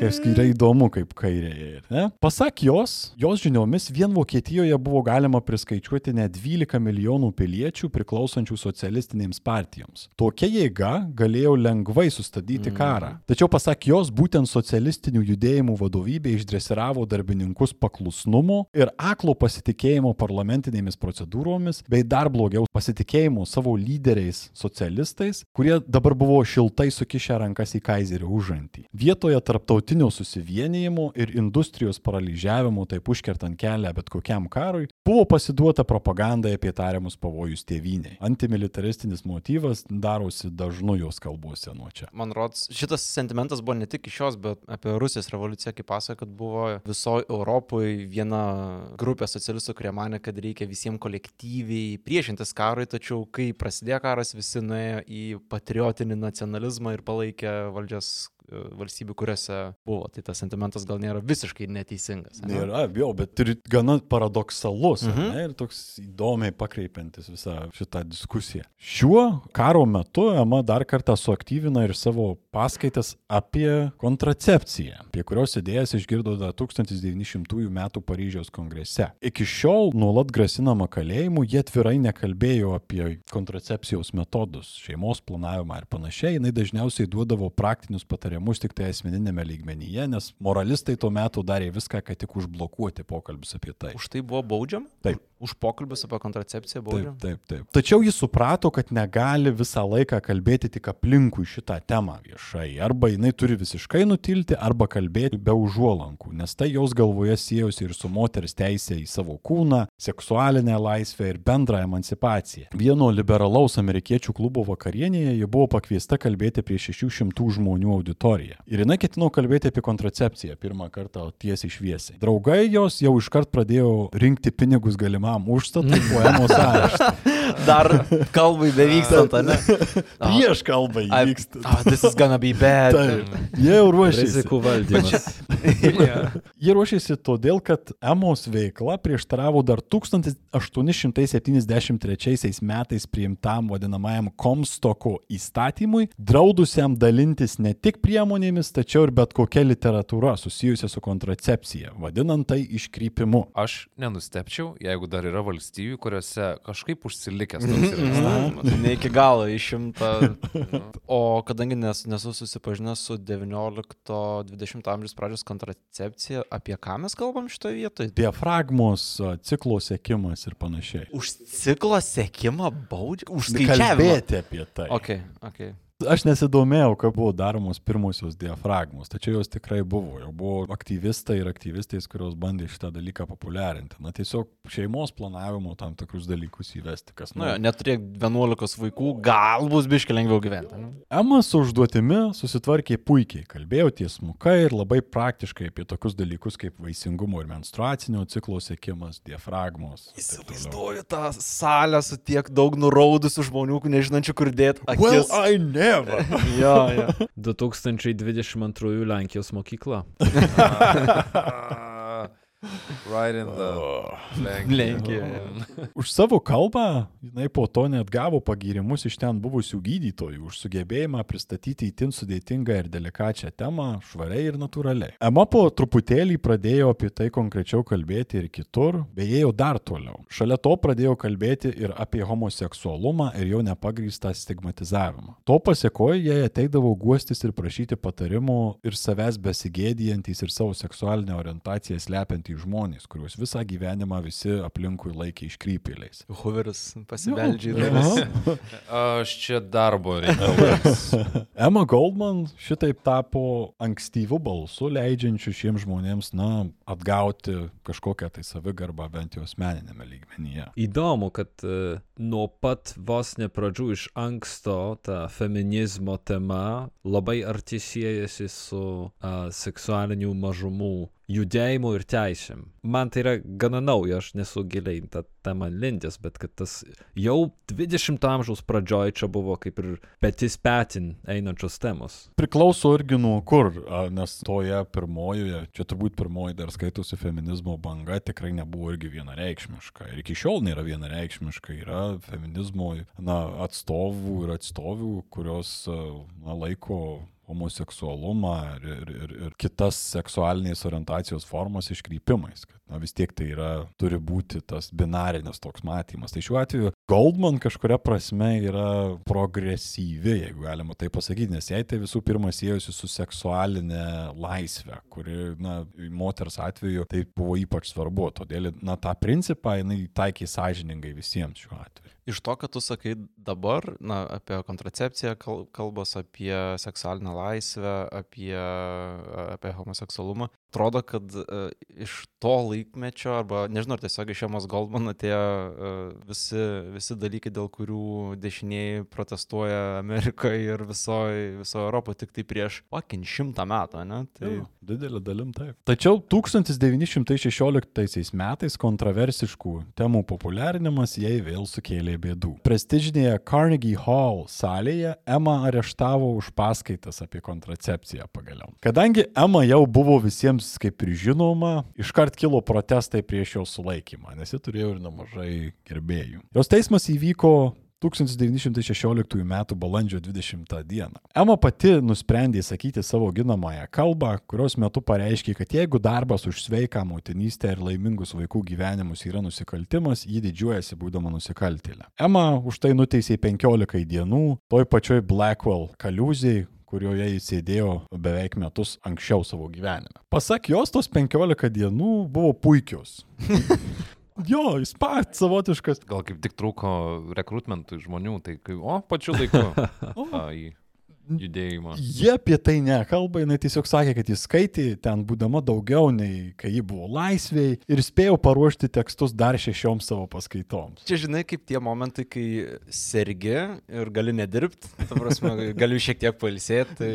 Speaker 5: Kas yra įdomu, kaip kairėje. Ne? Pasak jos, jos žiniomis vien Vokietijoje buvo galima priskaičiuoti net 12 milijonų piliečių priklausančių socialistinėms partijoms. Tokia jėga galėjo lengvai sustabdyti karą. Tačiau pasak jos, būtent socialistinių judėjimų vadovybė išdresiravo darbininkus paklusnumo ir aklo pasitikėjimo parlamentinėmis procedūromis, bei dar blogiau pasitikėjimo savo lyderiais socialistais, kurie dabar buvo šiltai sukišę rankas į kaizerio užantį. Vietoje tarptautinio susivienijimo ir industrijos paralyžiavimo, taip užkertant kelią bet kokiam karui, buvo pasiduota propagandai apie tariamus pavojus tėvynėje. Antimilitaristinis motyvas darosi dažnu jos kalbose nuo čia.
Speaker 2: Man rodos, šitas sentimentas buvo ne tik iš jos, bet apie Rusijos revoliuciją, kaip pasakoja, kad buvo visoje Europoje viena grupė socialistų, kurie mane, kad reikia visiems kolektyviai priešintis karui, tačiau kai prasidėjo karas, visi nuėjo į patriotinį nacionalizmą ir palaikė valdžias e, valstybių, kuriuose buvo. Tai tas sentimentas gal nėra visiškai neteisingas. ane?
Speaker 5: Nėra, jo, bet ir gana paradoksalus
Speaker 2: Mhm.
Speaker 5: mhm. ne, ir toks įdomiai pakreipiantis visą šitą diskusiją. Šiuo karo metu Ema dar kartą suaktyvina ir savo paskaitas apie kontracepciją, apie kurios idėjas išgirdo dar 1900 m. Paryžiaus kongrese. Iki šiol nuolat grasinama kalėjimu, jie atvirai nekalbėjo apie kontracepcijos metodus, šeimos planavimą ir panašiai. Jis dažniausiai duodavo praktinius patarimus tik tai asmeninėme lygmenyje, nes moralistai tuo metu darė viską, kad tik užblokuoti pokalbius apie tai.
Speaker 2: Už tai buvo baudžiam?
Speaker 5: Taip.
Speaker 2: Už pokalbius apie kontracepciją
Speaker 5: Taip,
Speaker 2: baudžiam?
Speaker 5: taip, taip. Tačiau jis suprato, kad negali visą laiką kalbėti tik aplinkui šitą temą viešai. Arba jinai turi visiškai nutilti, arba kalbėti be užuolankų, nes tai jos galvoje siejosi ir su moters teisė į savo kūną, seksualinę laisvę ir bendrą emancipaciją. Vieno liberalaus amerikiečių klubo vakarienėje ji buvo pakviesta kalbėti prie 600 žmonių auditoriją. Ir jinai ketino kalbėti apie kontracepciją pirmą kartą tiesiai šviesiai. Draugai jos jau iškart pradėjo rinkti pinigus galimam užstatui poemos areštą.
Speaker 2: Dar kalbai bevykstant, ne?
Speaker 5: Prieš kalbą
Speaker 2: I-
Speaker 5: įvyksta.
Speaker 2: Oh, this is gonna be bad.
Speaker 5: Taip, jie jau ruošiasi.
Speaker 4: Rizikų valdymas.
Speaker 5: Jie ruošiasi todėl, kad Emos veikla prieštaravo dar 1873 metais priimtam vadinamajam Komstoko įstatymui, draudusiam dalintis ne tik priemonėmis, tačiau ir bet kokia literatūra susijusia su kontracepcija, vadinant tai iškrypimu.
Speaker 3: Aš nenustepčiau, jeigu dar yra valstybių, kuriuose kažkaip užsilikęs toks įstatymas.
Speaker 2: Ne iki galo išimta. O kadangi nes, nesu susipažinęs su 19-20 amžiaus pradžios kontracepcija, apie ką mes kalbam šitoje vietoje?
Speaker 5: Diafragmos, ciklo sėkimas ir panašiai.
Speaker 2: Už ciklo sekimą baudžia? Už skaičiavimą.
Speaker 5: Kalbėti apie tai.
Speaker 2: Ok, ok.
Speaker 5: Aš nesidomėjau, kaip buvo daromos pirmosios diafragmos, tačiau jos tikrai buvo. Jau buvo aktyvistai ir aktyvistais, kurios bandė šitą dalyką populiarinti. Na tiesiog šeimos planavimo tam tikrus dalykus įvesti, kas
Speaker 2: Nu, jo, neturėk 11 vaikų, gal bus biški lengviau gyventi. Nu.
Speaker 5: Ema su užduotimi susitvarkė puikiai, kalbėjo tiesmukai ir labai praktiškai apie tokius dalykus kaip vaisingumo ir menstruacinio ciklo sėkimas, diafragmos.
Speaker 2: Įsivaizduoju tą salę su tiek daug nuraudusių žmonių, nežinančių kur dėti.
Speaker 5: Well, Never.
Speaker 2: jo, jo.
Speaker 4: 2022 Lenkijos mokykla.
Speaker 3: right in the
Speaker 2: Lenkijoje.
Speaker 5: Už savo kalbą jinai po to net gavo pagirimus iš ten buvusių gydytojų už sugebėjimą pristatyti įtin sudėtingą ir delikačią temą švariai ir natūraliai. Ema po truputėlį pradėjo apie tai konkrečiau kalbėti ir kitur, bei ėjo dar toliau. Šalia to pradėjo kalbėti ir apie homoseksualumą ir jo nepagrįstą stigmatizavimą. To pasiekoje jai ateidavo guostis ir prašyti patarimų ir savęs besigėdijantys ir savo seksualinę orientaciją slepiantys žmonės, kuriuos visą gyvenimą visi aplinkui laikė iškrypėliais.
Speaker 2: Hooveris pasibeldžia į duris.
Speaker 3: Aš čia darbo reikalas.
Speaker 5: Emma Goldman šitaip tapo ankstyvų balsų, leidžiančių šiems žmonėms, na, atgauti kažkokią tai savigarbą bent jau asmeninėme lygmenyje.
Speaker 4: Įdomu, kad uh, nuo pat vos ne pradžių iš anksto ta feminizmo tema labai arti siejasi su uh, seksualinių mažumų judėjimu ir teisėm. Man tai yra gana nauja, aš nesu giliai tą temą lindęs, bet kad tas jau 20 amžiaus pradžioj čia buvo kaip ir petis petin einančios temos.
Speaker 5: Priklauso irgi nuo kur, nes toje pirmojoje, čia turbūt pirmoji dar skaitosi feminizmo banga, tikrai nebuvo irgi vienareikšmiška. Ir iki šiol nėra vienareikšmiška. Yra feminizmo na, atstovų ir atstovių, kurios na, laiko homoseksualumą ir, ir, ir, ir kitas seksualinės orientacijos formos iškrypimais. Kad, na, vis tiek tai yra, turi būti tas binarinis toks matymas. Tai šiuo atveju Goldman kažkuria prasme yra progresyvi, jeigu galima tai pasakyti, nes jai tai visų pirma siejosi su seksualinė laisvė, kuri, na, moters atveju tai buvo ypač svarbu. Todėl, na, tą principą jinai taikė sąžiningai visiems šiuo atveju.
Speaker 2: Iš to, kad tu sakai dabar, na, apie kontracepciją, kal- kalbos apie seksualinę laisvę, apie, apie homoseksualumą, atrodo, kad uh, iš to laikmečio, arba nežinau, ar tiesiog iš Emos Goldman atėjo uh, visi, visi dalykai, dėl kurių dešinieji protestuoja Amerikoje ir visoje viso Europoje tik tai prieš, pakin, šimtą metų, ne? Tai
Speaker 5: Jo, didelė dalim taip. Tačiau 1916 metais kontroversiškų temų populiarinimas jai vėl sukėlė bėdų. Prestižinėje Carnegie Hall salėje Emma areštavo už paskaitas apie kontracepciją pagaliau. Kadangi Emma jau buvo visiems kaip ir žinoma, iškart kilo protestai prieš jos sulaikymą, nes ji turėjo ir nemažai gerbėjų. Jos teismas įvyko 1916 m. balandžio 20 d. Emma pati nusprendė sakyti savo ginamąją kalbą, kurios metu pareiškė, kad jeigu darbas už sveiką motinystę ir laimingus vaikų gyvenimus yra nusikaltimas, ji didžiuojasi būdama nusikaltėlė. Emma už tai nuteisė 15 dienų toj pačioj Blackwell kaliuzijai, kurioje jis sėdėjo beveik metus anksčiau savo gyvenime. Pasak jos, tos 15 dienų buvo puikios. Jo, jis pats savotiškas.
Speaker 3: Gal kaip tik trūko rekrutmentui žmonių, tai kai, o, pačiu laiku a, į judėjimą.
Speaker 5: Jie apie tai nekalba, jinai tiesiog sakė, kad jis skaitė ten būdama daugiau nei kai ji buvo laisvėje ir spėjo paruošti tekstus dar šešioms savo paskaitoms.
Speaker 2: Čia žinai, kaip tie momentai, kai sergi ir gali nedirbti, ta prasme, gali šiek tiek pailsėti. Tai...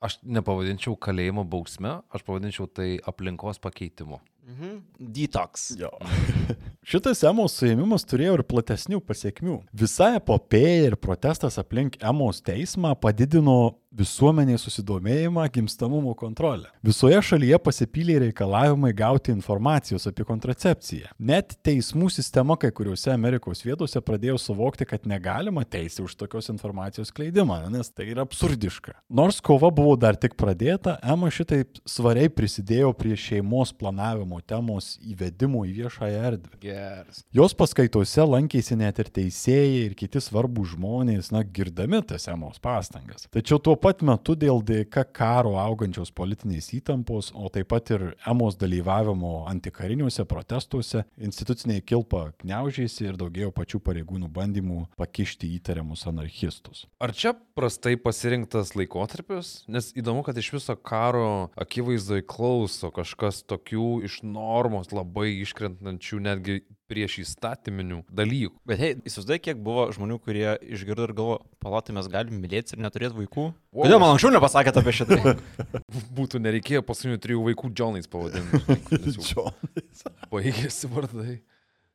Speaker 3: Aš nepavadinčiau kalėjimo bausme, aš pavadinčiau tai aplinkos pakeitimu.
Speaker 2: Mhm. Detox.
Speaker 5: Jo. Šitas Emos suėmimas turėjo ir platesnių pasiekmių. Visa epopėja ir protestas aplink Emos teismą padidino visuomenės susidomėjimą gimstamumo kontrolę. Visoje šalyje pasipylė reikalavimai gauti informacijos apie kontracepciją. Net teismų sistema kai kuriuose Amerikos vietose pradėjo suvokti, kad negalima teisė už tokios informacijos kleidimą, nes tai yra absurdiška. Nors kova buvo dar tik pradėta, Ema šitaip svariai prisidėjo prie šeimos planavimo temos įvedimo į viešąją erdvę.
Speaker 2: Geras.
Speaker 5: Jos paskaitose lankėsi net ir teisėjai ir kiti svarbus žmonės, na, girdami tas emos pastangas. Tačiau tuo pat metu dėl DK karo augančios politinės įtampos, o taip pat ir Emos dalyvavimo antikariniuose protestuose, instituciniai kilpa gniaužėsi ir daugėjo pačių pareigūnų bandymų pakišti įtariamus anarchistus.
Speaker 3: Ar čia prastai pasirinktas laikotarpis? Nes įdomu, kad iš viso karo akivaizdoje klauso kažkas tokių iš normos labai iškrentančių netgi prieš įstatyminių dalykų.
Speaker 2: Bet hei, įsivaizduoju, kiek buvo žmonių, kurie išgirdo ir galvo, palatai mes galim mylėti ir neturėti vaikų.
Speaker 3: Wow.
Speaker 2: Kodėl man anksčiau nepasakėte apie šitą?
Speaker 3: Būtų nereikėjo paskutinių trijų vaikų Džonais pavadinti.
Speaker 5: Džonais.
Speaker 3: Baigėsi vardai.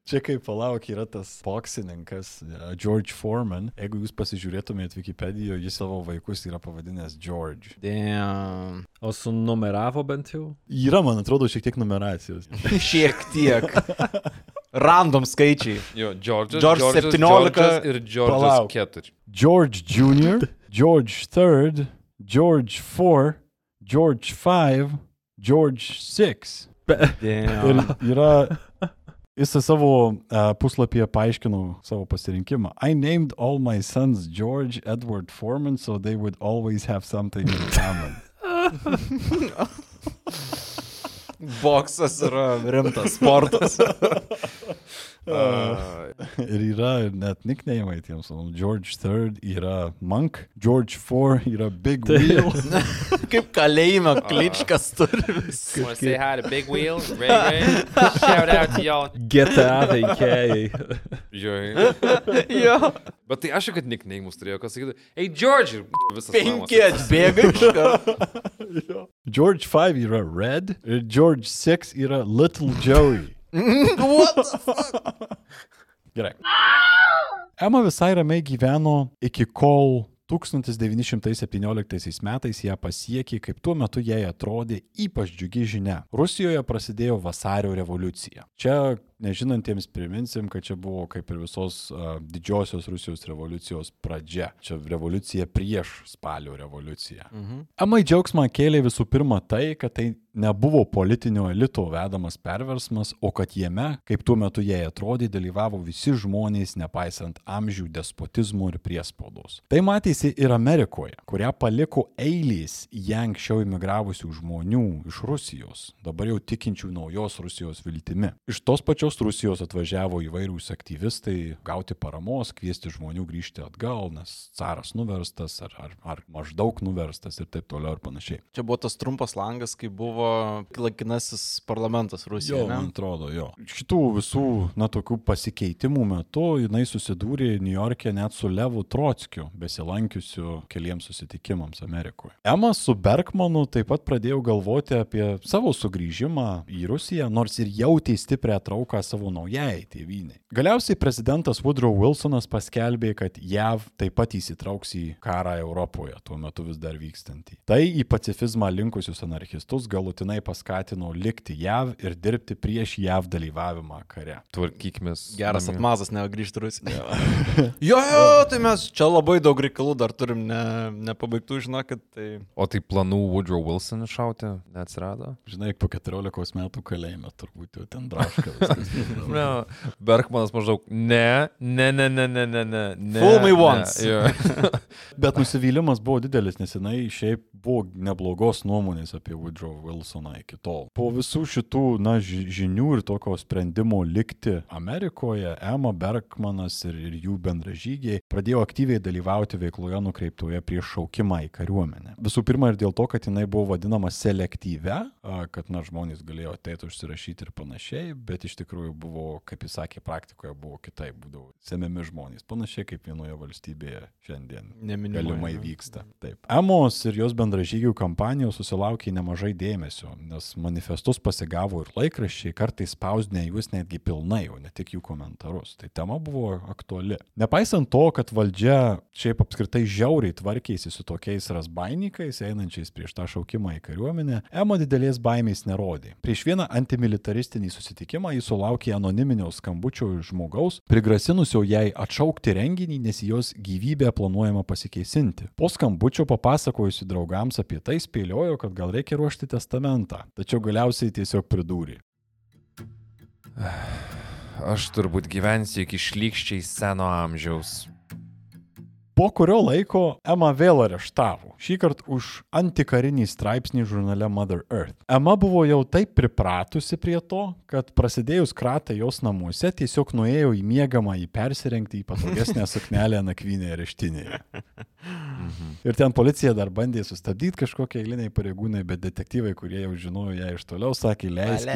Speaker 5: Čia kaip palauk yra tas boksininkas uh, George Foreman. Jeigu jūs pasižiūrėtumėte Wikipedijoje, jis savo vaikus yra pavadinęs George.
Speaker 2: Damn.
Speaker 4: O sunumeravo bent jau?
Speaker 5: Yra, man atrodo, šiek tiek numeracijos.
Speaker 2: Šiek tiek. Random skaičiai.
Speaker 3: Jo, Džordžas.
Speaker 2: George
Speaker 3: Džordžas,
Speaker 2: 17
Speaker 3: Džordžas ir
Speaker 5: Palauk.
Speaker 3: 4.
Speaker 5: George Jr., George III, George IV, George V, George VI. Ir
Speaker 2: Damn.
Speaker 5: yra, jis savo uh, puslapyje paaiškino savo pasirinkimą. I named all my sons George Edward Foreman, so they would always have something in common.
Speaker 2: Boksas yra rimtas sportas.
Speaker 5: Ir yra net nickname'ai tiems. George III yra Monk, George IV yra Big Wheel.
Speaker 2: Kaip kalėjime kličkas turi visi.
Speaker 7: Want to say hi to Big Wheel, Ray Ray? Shout out to y'all.
Speaker 4: GTA veikėjai.
Speaker 3: Jo.
Speaker 2: Jo.
Speaker 3: Bet tai aš, kad nickname'us turėjau, kas sakytų, hey George, visas.
Speaker 2: Penki atbėga iš karto.
Speaker 5: George V yra Red ir George VI yra Little Joey.
Speaker 2: Fuck?
Speaker 5: Gerai. Ema visai ramiai gyveno iki kol 1917 metais ją pasiekė, kaip tuo metu jai atrodė ypač džiugi žinia. Rusijoje prasidėjo vasario revoliucija. Čia nežinantiems priminsim, kad čia buvo kaip ir visos uh, didžiosios Rusijos revoliucijos pradžia. Čia revoliucija prieš spalio revoliuciją. Mhm. Amai džiaugsmą kėlė visų pirma tai, kad tai nebuvo politinio elito vedamas perversmas, o kad jame, kaip tuo metu jai atrodė, dalyvavo visi žmonės, nepaisant amžių, despotizmų ir priespaudos. Tai matėsi ir Amerikoje, kurią paliko eilės ją anksčiau imigravusių žmonių iš Rusijos, dabar jau tikinčių naujos Rusijos viltimi. Iš tos pačios Rusijos atvažiavo įvairūs aktyvistai gauti paramos, kviesti žmonių grįžti atgal, nes caras nuverstas ar, ar, ar maždaug nuverstas ir taip toliau ir panašiai.
Speaker 2: Čia buvo tas trumpas langas, kai buvo laikinasis parlamentas
Speaker 5: Jo,
Speaker 2: Rusijoje.
Speaker 5: man
Speaker 2: ne?
Speaker 5: atrodo, jo. Šitų visų, na, tokių pasikeitimų metu jinai susidūrė New York'e net su Levu Trotskiu, besilankiusiu keliems susitikimams Amerikoje. Ema su Bergmanu taip pat pradėjo galvoti apie savo sugrįžimą į Rusiją, nors ir jautė stiprią trauką savo naujai tėvynai. Galiausiai prezidentas Woodrow Wilsonas paskelbė, kad JAV taip pat įsitrauks į karą Europoje, tuo metu vis dar vykstantį. Tai į pacifizmą linkusius anarchistus galutinai paskatino likti JAV ir dirbti prieš JAV dalyvavimą kare.
Speaker 3: Tvarkykime.
Speaker 2: Geras atmazas, ne grįžti Rusiją. jo, jo, tai mes čia labai daug reikalų dar turim ne, nepabaigtų, žinokit. Tai...
Speaker 3: O tai planų Woodrow Wilson šauti neatsirado?
Speaker 5: Žinai, po 14 metų kalėjime turbūt jau ten braška.
Speaker 3: Ne, Bergmanas maždaug, ne, ne, ne, ne, ne, ne, ne. ne
Speaker 2: Fool me
Speaker 3: ne.
Speaker 2: once.
Speaker 3: Jo.
Speaker 5: Bet nusivylimas buvo didelis, nes jinai šiaip buvo neblogos nuomonės apie Woodrow Wilsoną iki tol. Po visų šitų, na, ži- žinių ir tokio sprendimo likti Amerikoje, Emma Bergmanas ir, ir jų bendražygiai pradėjo aktyviai dalyvauti veikloje nukreiptoje prieš šaukimą į kariuomenę. Visų pirma ir dėl to, kad jinai buvo vadinama selektyve, kad, na, žmonės galėjo ateiti užsirašyti ir panašiai, bet iš tikrųjų buvo, kaip jis sakė, praktikoje buvo kitaip, būdavo semiami žmonės, panašiai kaip vienoje valstybėje šiandien
Speaker 2: Neminimai,
Speaker 5: galimai vyksta. Taip. Emos ir jos bendražygių kampanijos susilaukė nemažai dėmesio, nes manifestus pasigavo ir laikraščiai, kartais spausdinė juos netgi pilnai, o ne tik jų komentarus. Tai tema buvo aktuali. Nepaisant to, kad valdžia šiaip apskritai žiauriai tvarkėsi su tokiais rasbainikais, einančiais prieš tą šaukimą į kariuomenę, Ema didelės baimės nerodė. Prieš vieną antimilitaristinį susitikimą jis sulaukė anoniminio skambučio iš žmogaus, prigrasinusio jai atšaukti renginį, nes jos gyvybę planuojama pasikeisinti. Po skambučio papasakojusi draugams apie tai spėliojo, kad gal reikia ruošti testamentą, tačiau galiausiai tiesiog pridūrė.
Speaker 3: Aš turbūt gyvensiu iki šlykščiai seno amžiaus.
Speaker 5: Po kurio laiko Ema vėl areštavo. Šį kartą už antikarinį straipsnį žurnale Mother Earth. Emma buvo jau taip pripratusi prie to, kad prasidėjus kratai jos namuose tiesiog nuėjo į miegamą į persirengti į patogesnę suknelę nakvynėje reštinėje. Ir ten policija dar bandė sustabdyti kažkokie eiliniai pareigūnai, bet detektyvai, kurie jau žinojo ją iš toliau, sakė, leisk.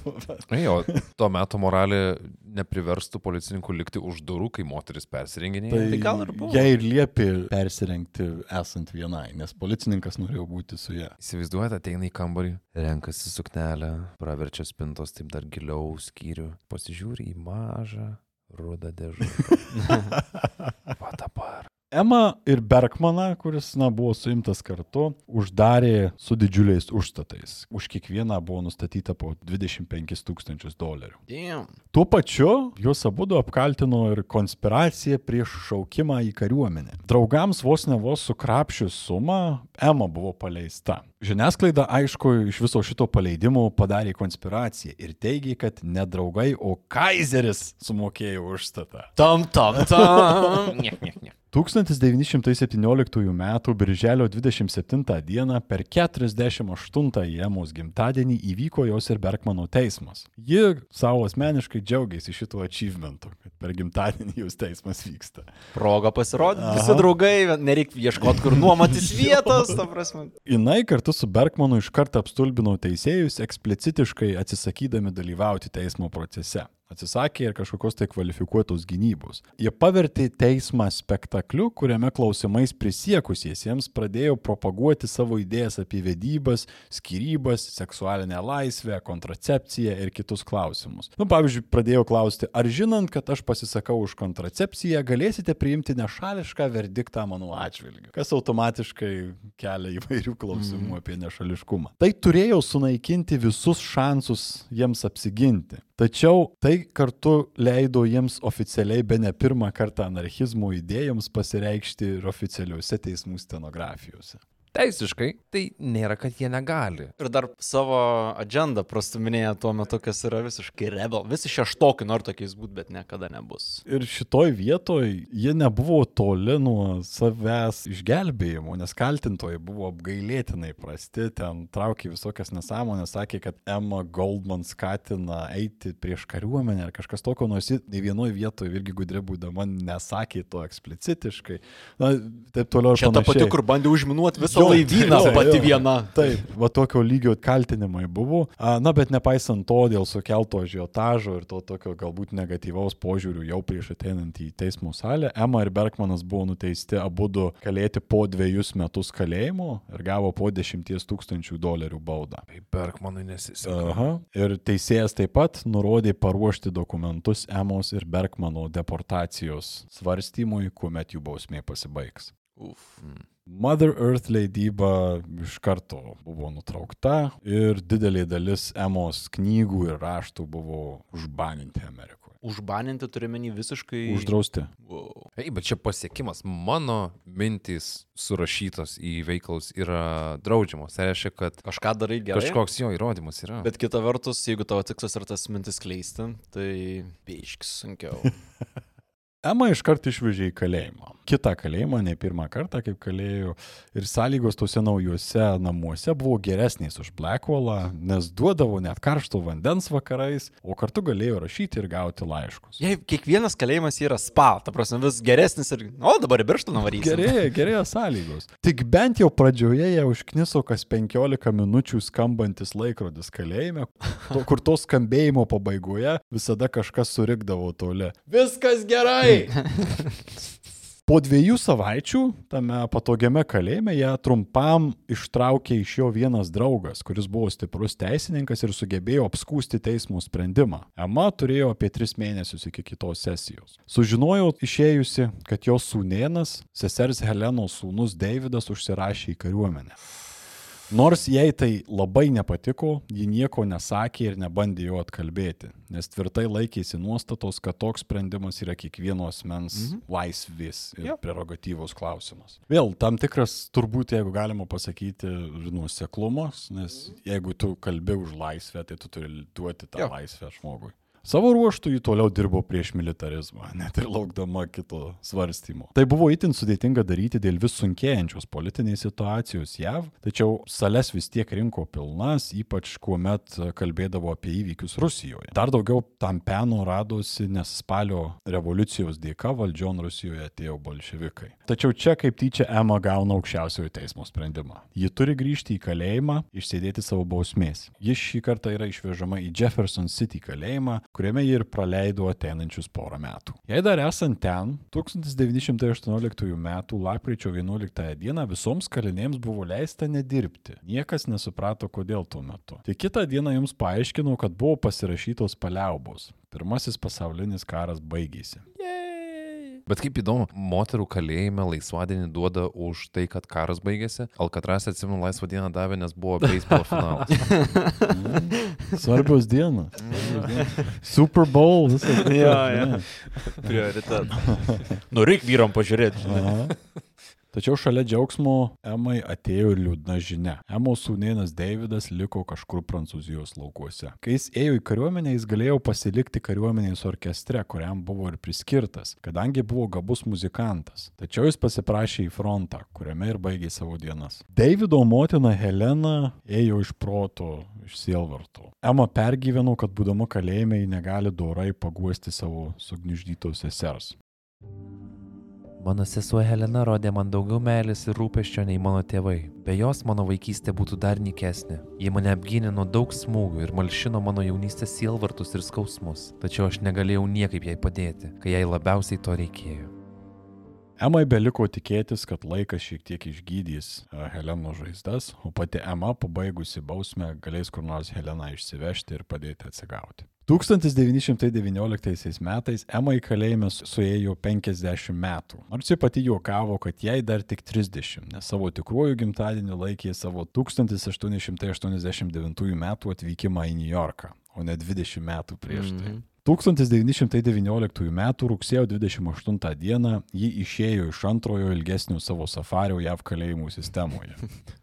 Speaker 3: Ei, o tuo metu moralė nepriverstų policininkų likti už durų, kai moteris persirenginėja.
Speaker 2: Tai gal ir.
Speaker 5: Jai ir liepė persirengti esant vienai, nes policininkas norėjo būti su ja.
Speaker 3: Įsivaizduojate, ateina į kambarį, renkasi suknelę, praverčia spintos taip dar giliau skyrių, pasižiūri į mažą rudą dėžutę. Va dabar.
Speaker 5: Emma ir Bergmaną, kuris na, buvo suimtas kartu, uždarė su didžiuliais užstatais. Už kiekvieną buvo nustatyta po 25 tūkstančius dolerių.
Speaker 2: Damn.
Speaker 5: Tuo pačiu juos abu apkaltino ir konspiraciją prieš šaukimą į kariuomenę. Draugams vos ne vos sukrapšius sumą, Emma buvo paleista. Žiniasklaida, aišku, iš viso šito paleidimo padarė konspiraciją ir teigė, kad ne draugai, o Kaiseris sumokėjo užstatą.
Speaker 2: Tam, tam, tam.
Speaker 3: Niek, niek, niek.
Speaker 5: 1917 m. birželio 27 d. per 48-ąjį Emos gimtadienį įvyko jos ir Bergmano teismas. Ji savo asmeniškai džiaugiasi šituo achievementu, kad per gimtadienį jos teismas vyksta.
Speaker 2: Proga pasirodyti. Visi draugai, nereikia ieškoti, kur nuomotis vietos, ta prasme.
Speaker 5: Jinai kartu su Bergmanu iš karto apstulbino teisėjus, eksplicitiškai atsisakydami dalyvauti teismo procese. Atsisakė ir kažkokios tai kvalifikuotos gynybos. Jie pavertė teismą spektakliu, kuriame klausimais prisiekusiesiems pradėjo propaguoti savo idėjas apie vedybas, skirybas, seksualinę laisvę, kontracepciją ir kitus klausimus. Nu, pavyzdžiui, pradėjo klausti, ar žinant, kad aš pasisakau už kontracepciją, galėsite priimti nešališką verdiktą mano atžvilgiu, kas automatiškai kelia įvairių klausimų apie nešališkumą. Tai turėjo sunaikinti visus šansus jiems apsiginti. Tačiau tai kartu leido jiems oficialiai be ne pirmą kartą anarchizmo idėjoms pasireikšti ir oficialiuose teismų stenografijose.
Speaker 3: Teisiškai tai nėra, kad jie negali.
Speaker 2: Ir dar savo agendą prastuminėja tuo metu, kas yra visiškai rebel. Visi šeštokai nori tokiais būti, bet niekada nebus.
Speaker 5: Ir šitoj vietoj jie nebuvo toli nuo savęs išgelbėjimo, nes kaltintojai buvo apgailėtinai prasti, ten traukė visokias nesąmonės, sakė, kad Emma Goldman skatina eiti prieš kariuomenę ar kažkas tokio, nors ji nei vienoje vietoje irgi gudri būdama nesakė to eksplicitiškai. Na, taip toliau.
Speaker 2: Čia ta pati, kur bandė užminuoti visą
Speaker 5: Jo,
Speaker 2: laivyną,
Speaker 5: jo,
Speaker 2: pati viena.
Speaker 5: Taip, va tokio lygio kaltinimai buvo. A, Na, bet nepaisant to, dėl sukelto žiotažo ir to tokio galbūt negatyvaus požiūrių jau prieš ateinant į teismo salę, Emma ir Bergmanas buvo nuteisti abu du kalėti po dviejus metus kalėjimo ir gavo po dešimties tūkstančių dolerių baudą.
Speaker 3: Tai Bergmanui nesiseka.
Speaker 5: Aha. Ir teisėjas taip pat nurodė paruošti dokumentus Emos ir Bergmano deportacijos svarstymui, kuomet jų bausmė pasibaigs.
Speaker 2: Uf.
Speaker 5: Mother Earth leidyba iš karto buvo nutraukta ir didelė dalis Emos knygų ir raštų buvo užbaninti Amerikoje.
Speaker 2: Užbaninti turime visiškai.
Speaker 5: Uždrausti.
Speaker 2: Wow.
Speaker 3: Ei, bet čia pasiekimas. Mano mintys surašytos į veikalus yra draudžiamos. Tai reiškia, kad
Speaker 2: Kažką darai gerai.
Speaker 3: kažkoks jo įrodymas yra.
Speaker 2: Bet kita vertus, jeigu tavo tikslas yra tas mintis kleisti, tai beiškis sunkiau.
Speaker 5: Ema iškart išvežė į kalėjimą. Kitą kalėjimą, ne pirmą kartą, kaip kalėjau. Ir sąlygos tuose naujuose namuose buvo geresnės už Blackwellą, nes duodavo net karšto vandens vakarais, o kartu galėjo rašyti ir gauti laiškus.
Speaker 2: Jei kiekvienas kalėjimas yra spa, ta prasme vis geresnis ir... O dabar į birštą nuvarysim.
Speaker 5: Gerėja, gerėja sąlygos. Tik bent jau pradžioje jie užkniso kas 15 minučių skambantis laikrodis kalėjime, to, kur to skambėjimo pabaigoje visada kažkas surikdavo toli. Viskas gerai! Po dviejų savaičių tame patogiame kalėjime ją trumpam ištraukė iš jo vienas draugas, kuris buvo stiprus teisininkas ir sugebėjo apskūsti teismo sprendimą. Ema turėjo apie tris mėnesius iki kitos sesijos. Sužinojau išėjusi, kad jos sūnėnas, sesers Helenos sūnus Davidas užsirašė į kariuomenę. Nors jai tai labai nepatiko, ji nieko nesakė ir nebandė jo atkalbėti, nes tvirtai laikėsi nuostatos, kad toks sprendimas yra kiekvieno asmens mhm. laisvės ir
Speaker 2: Jo.
Speaker 5: prerogatyvos klausimas. Vėl tam tikras, turbūt, jeigu galima pasakyti, nuoseklumas, nes jeigu tu kalbi už laisvę, tai tu turi duoti tą
Speaker 2: Jo.
Speaker 5: laisvę žmogui. Savo ruoštų jį toliau dirbo prieš militarizmą, net ir laukdama kito svarstymo. Tai buvo itin sudėtinga daryti dėl vis sunkėjančios politinės situacijos JAV, tačiau sales vis tiek rinko pilnas, ypač kuomet kalbėdavo apie įvykius Rusijoje. Dar daugiau tam peno radosi, nes spalio revoliucijos dėka valdžion Rusijoje atėjo bolševikai. Tačiau čia kaip tyčia Ema gauna aukščiausiojo teismo sprendimą. Ji turi grįžti į kalėjimą, išsėdėti savo bausmės. Ji šį kartą yra išvežama į Jefferson City kalėjimą, kuriame ji ir praleido ateinančius porą metų. Jei dar esant ten, 1918 m. lapkričio 11 d. visoms kalinėms buvo leista nedirbti. Niekas nesuprato, kodėl tuo metu. Tik kitą dieną jums paaiškinau, kad buvo pasirašytos paliaubos. Pirmasis pasaulinis karas baigėsi.
Speaker 3: Bet kaip įdomu, moterų kalėjime laisvadienį duoda už tai, kad karas baigėsi. Alkatras atsimenu laisvą dieną davė, nes buvo beisbolo finalas.
Speaker 5: Svarbios dienos. Super Bowl, visą.
Speaker 2: Jo, jo. Prioritet. Nu, reikia vyram pažiūrėti.
Speaker 5: Tačiau šalia džiaugsmo Emai atėjo ir liūdna žinia. Emos sūnėnas Davidas liko kažkur Prancūzijos laukuose. Kai jis ėjo į kariuomenę, jis galėjo pasilikti kariuomenės orkestre, kuriam buvo ir priskirtas, kadangi buvo gabus muzikantas. Tačiau jis pasiprašė į frontą, kuriame ir baigė savo dienas. Davido motina Helena ėjo iš proto, iš sielvarto. Ema pergyveno, kad būdama kalėjime ji negali dorai paguosti savo sugniždytos sesers.
Speaker 6: Mano sesuo Helena rodė man daugiau meilės ir rūpeščio nei mano tėvai. Be jos mano vaikystė būtų dar nikesnė. Ji mane apgynė nuo daug smūgių ir malšino mano jaunystės sielvartus ir skausmus. Tačiau aš negalėjau niekaip jai padėti, kai jai labiausiai to reikėjo.
Speaker 5: Emai beliko tikėtis, kad laikas šiek tiek išgydys e, Heleno žaizdas, o pati Ema, pabaigusi bausmę, galės kur nors Heleną išsivežti ir padėti atsigauti. 1919 metais Ema į kalėjimą suėjo 50 metų, nors ji pati juokavo, kad jai dar tik 30, nes savo tikruoju gimtadieniu laikė savo 1889 metų atvykimą į New Yorką, o ne 20 metų prieš tai. 1919 m. rugsėjo 28 d. ji išėjo iš antrojo ilgesnio savo safario JAV kalėjimų sistemoje.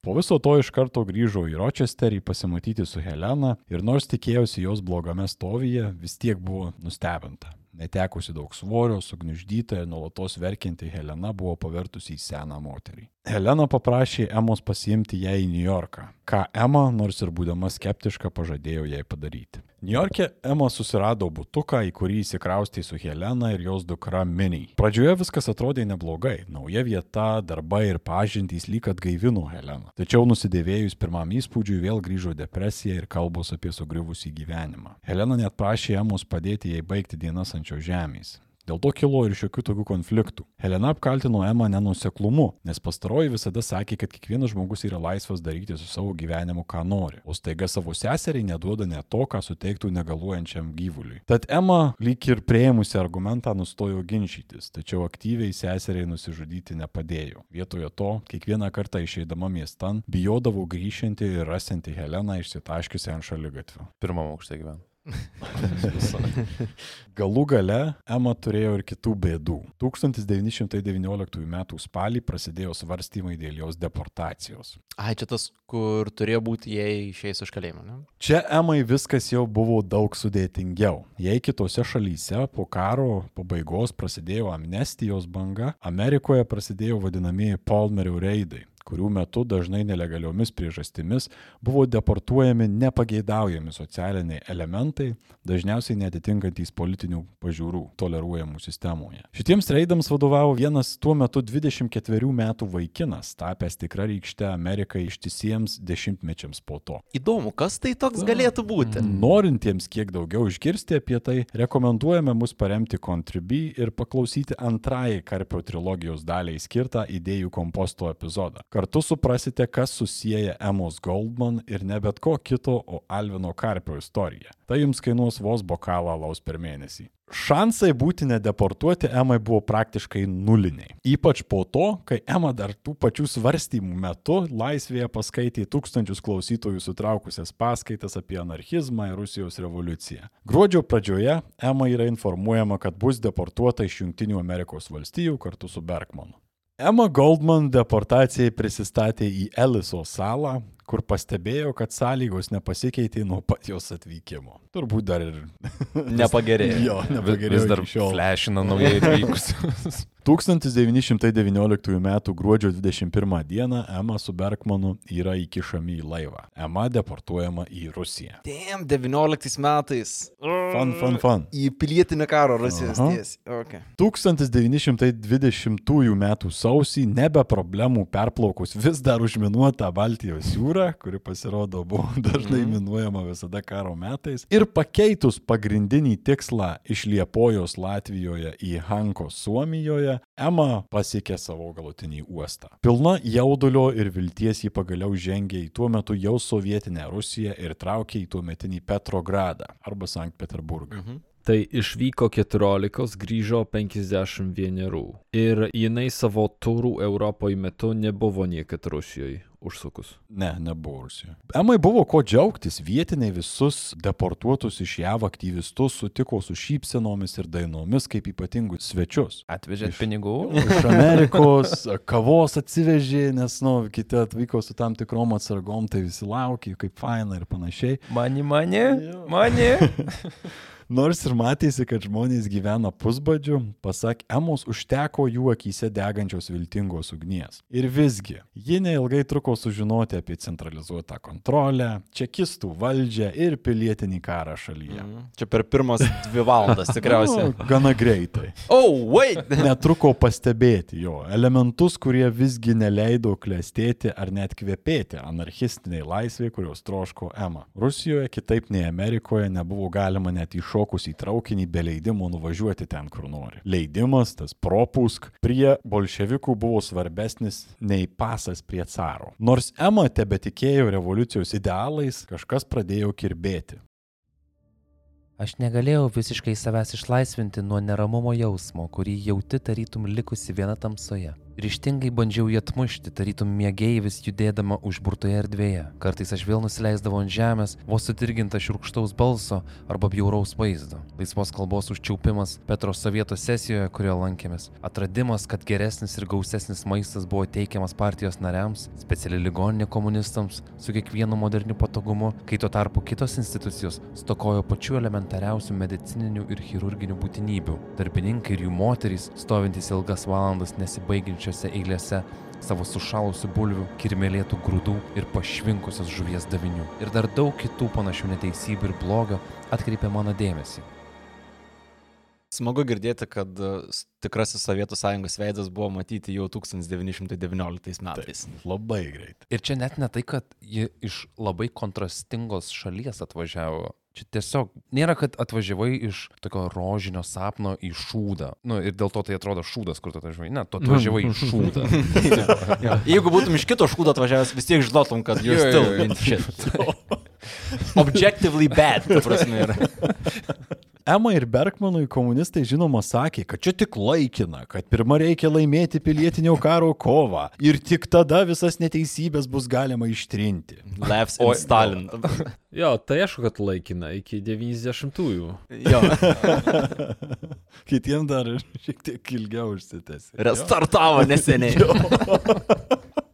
Speaker 5: Po viso to iš karto grįžo į Rochesterį pasimatyti su Helena ir nors tikėjosi jos blogame stovyje, vis tiek buvo nustebinta. Netekusi daug svorio, sugniuždyta ir nuolatos verkianti Helena buvo pavertusi į seną moterį. Helena paprašė Emos pasiimti ją į New Yorką, ką Ema, nors ir būdama skeptiška, pažadėjo jai padaryti. New York'e Ema susirado butuką, į kurį įsikraustė su Helena ir jos dukra Mini. Pradžioje viskas atrodė neblogai. Nauja vieta, darbai ir pažintys lyg atgaivino Heleną. Tačiau nusidėvėjus pirmam įspūdžiui vėl grįžo depresija ir kalbos apie sugriuvusį gyvenimą. Helena net prašė Emos padėti jai baigti dienas ant šio žemės. Dėl to kilo ir šiokių tokių konfliktų. Helena apkaltino Emą nenuseklumu, nes pastaroji visada sakė, kad kiekvienas žmogus yra laisvas daryti su savo gyvenimu, ką nori, o staiga savo seseriai neduoda net to, ką suteiktų negaluojančiam gyvuliui. Tad Ema, lyg ir prieimusi argumentą, nustojo ginčytis, tačiau aktyviai seseriai nusižudyti nepadėjo. Vietoje to, kiekvieną kartą išeidama miestan, bijodavo grįžinti ir rasinti Heleną išsitaškiusią ant šaligatvio.
Speaker 3: Pirmam aukšte gyvenu.
Speaker 5: Galų gale Ema turėjo ir kitų bėdų. 1919 m. spalį prasidėjo svarstymai dėl jos deportacijos.
Speaker 2: Ai, čia tas, kur turėjo būti jei išėjęs iš kalėjimo, ne?
Speaker 5: Čia Emai viskas jau buvo daug sudėtingiau. Jei kitose šalyse po karo pabaigos prasidėjo amnestijos banga, Amerikoje prasidėjo vadinamieji Palmerio reidai kurių metu dažnai nelegaliomis priežastimis buvo deportuojami nepageidaujami socialiniai elementai, dažniausiai netitinkantys politinių pažiūrų toleruojamų sistemoje. Šitiems reidams vadovavo vienas tuo metu 24 metų vaikinas, tapęs tikra rykšte Amerikai ištisiems dešimtmečiams po to.
Speaker 2: Įdomu, kas tai toks galėtų būti.
Speaker 5: Norintiems kiek daugiau išgirsti apie tai, rekomenduojame mus paremti Contribui ir paklausyti antrajai Karpio trilogijos daliai skirtą idėjų komposto epizodą. Kartu suprasite, kas susiję Emos Goldman ir ne bet ko kito, o Alvino Karpio istoriją. Tai jums kainuos vos bokalą alaus per mėnesį. Šansai būti nedeportuoti Emai buvo praktiškai nuliniai. Ypač po to, kai Ema dar tų pačių svarstymų metu laisvėje paskaitė tūkstančius klausytojų sutraukusias paskaitas apie anarchizmą ir Rusijos revoliuciją. Gruodžio pradžioje Ema yra informuojama, kad bus deportuota iš Junktinių Amerikos valstijų kartu su Bergmanu. Emma Goldman deportacijai prisistatė į Eliso salą, kur pastebėjo, kad sąlygos nepasikeitė nuo pat jos atvykimo. Turbūt dar ir
Speaker 2: Nepagerėjo.
Speaker 5: jo, nepagerėjo.
Speaker 3: Vis dar flešina naujai atvykusius.
Speaker 5: 1919 m. gruodžio 21 d. Ema su Bergmanu yra įkišami į laivą. Ema deportuojama į Rusiją.
Speaker 2: Damn, 19 metais.
Speaker 5: Fun, fun, fun.
Speaker 2: Į pilietinį karą Rusijos tiesiai. Okay.
Speaker 5: 1920 m. sausį nebe problemų perplaukus vis dar užminuotą Baltijos jūrą, kuri pasirodo buvo dažnai minuojama visada karo metais, ir pakeitus pagrindinį tikslą iš Liepojos Latvijoje į Hanko Suomijoje, Ema pasiekė savo galutinį uostą. Pilna jaudulio ir vilties jį pagaliau žengė į tuo metu jau sovietinę Rusiją ir traukė į tuometinį Petrogradą arba Sankt Peterburgą.
Speaker 2: Mhm.
Speaker 4: Tai išvyko 14, grįžo 51. Ir jinai savo turų Europoje metu nebuvo niekad Rusijoje užsukus.
Speaker 5: Ne, nebuvo Rusijoje. Emai buvo ko džiaugtis. Vietiniai visus deportuotus iš JAV aktyvistus sutiko su šypsenomis ir dainomis kaip ypatingus svečius.
Speaker 3: Atvežėt pinigų?
Speaker 5: Iš Amerikos kavos atsivežė, nes, nu, kiti atvyko su tam tikrom atsargom, tai visi laukė, kaip faina ir panašiai.
Speaker 3: Mani, mani, mani.
Speaker 5: Nors ir matėsi, kad žmonės gyvena pusbadžiu, pasak Emos, užteko jų akise degančios viltingos ugnies. Ir visgi, ji neilgai truko sužinoti apie centralizuotą kontrolę, čekistų valdžią ir pilietinį karą šalyje.
Speaker 2: Čia per pirmas dvi valandas tikriausiai.
Speaker 5: Nu, gana greitai.
Speaker 2: Oh, wait!
Speaker 5: Netruko pastebėti jo elementus, kurie visgi neleido klestėti ar net kvepėti anarchistiniai laisvė, kurios troško Ema. Rusijoje, kitaip nei Amerikoje, nebuvo galima net iššokus į traukinį be leidimo nuvažiuoti ten, kur nori. Leidimas, tas propusk, prie bolševikų buvo svarbesnis nei pasas prie caro. Nors Ema tebe tikėjo revoliucijos idealais, kažkas pradėjo kirbėti.
Speaker 6: Aš negalėjau visiškai savęs išlaisvinti nuo neramumo jausmo, kurį jauti tarytum likusi viena tamsoje. Ryštingai bandžiau jį atmušti, tarytum mėgėjvis judėdama užburtoje erdvėje. Kartais aš vėl nusileisdavau ant žemės, vos sutirginta šiurkštaus balso arba bjauraus vaizdo. Laisvos kalbos užčiaupimas Petro sovieto sesijoje, kurioje lankėmės. Atradimas, kad geresnis ir gausesnis maistas buvo teikiamas partijos nariams, speciali ligoninė komunistams su kiekvienu moderniu patogumu, kai tuo tarpu kitos institucijos stokojo pačių elementariausių medicininių ir chirurginių būtinybių. Darbininkai ir jų moterys, stovintys ilgas valandas nesibaigiančiose eilėse, savo sušalusių bulvių, kirmelėtų grūdų ir pašvinkusios žuvies davinių. Ir dar daug kitų panašių neteisybių ir blogio atkreipė mano dėmesį.
Speaker 2: Smagu girdėti, kad e, tikrasis Sovietų sąjungos veidas buvo matyti jau 1919 metais.
Speaker 5: Labai greit.
Speaker 6: Ir čia net ne tai, kad ji iš labai kontrastingos šalies atvažiavo. Čia tiesiog nėra, kad atvažiavai iš tokio rožinio sapno į šūdą. Nu, ir dėl to tai atrodo šūdas, kur tu atvažiavai. Ne, tu atvažiavai į šūdą.
Speaker 2: Jeigu būtum iš kito škūdo atvažiavęs, vis tiek žinotum, kad you're still in shit. Objectively bad, ta prasme. yra.
Speaker 5: Ema ir Bergmanui komunistai žinoma sakė, kad čia tik laikina, kad pirmą reikia laimėti pilietinio karo kovą ir tik tada visas neteisybės bus galima ištrinti.
Speaker 2: Laughs in Stalin.
Speaker 4: Jo, tai aišku, kad laikina iki 90-ųjų.
Speaker 2: Jo,
Speaker 5: Kitiems dar šiek tiek ilgiau užsitęs.
Speaker 2: restartavo neseniai.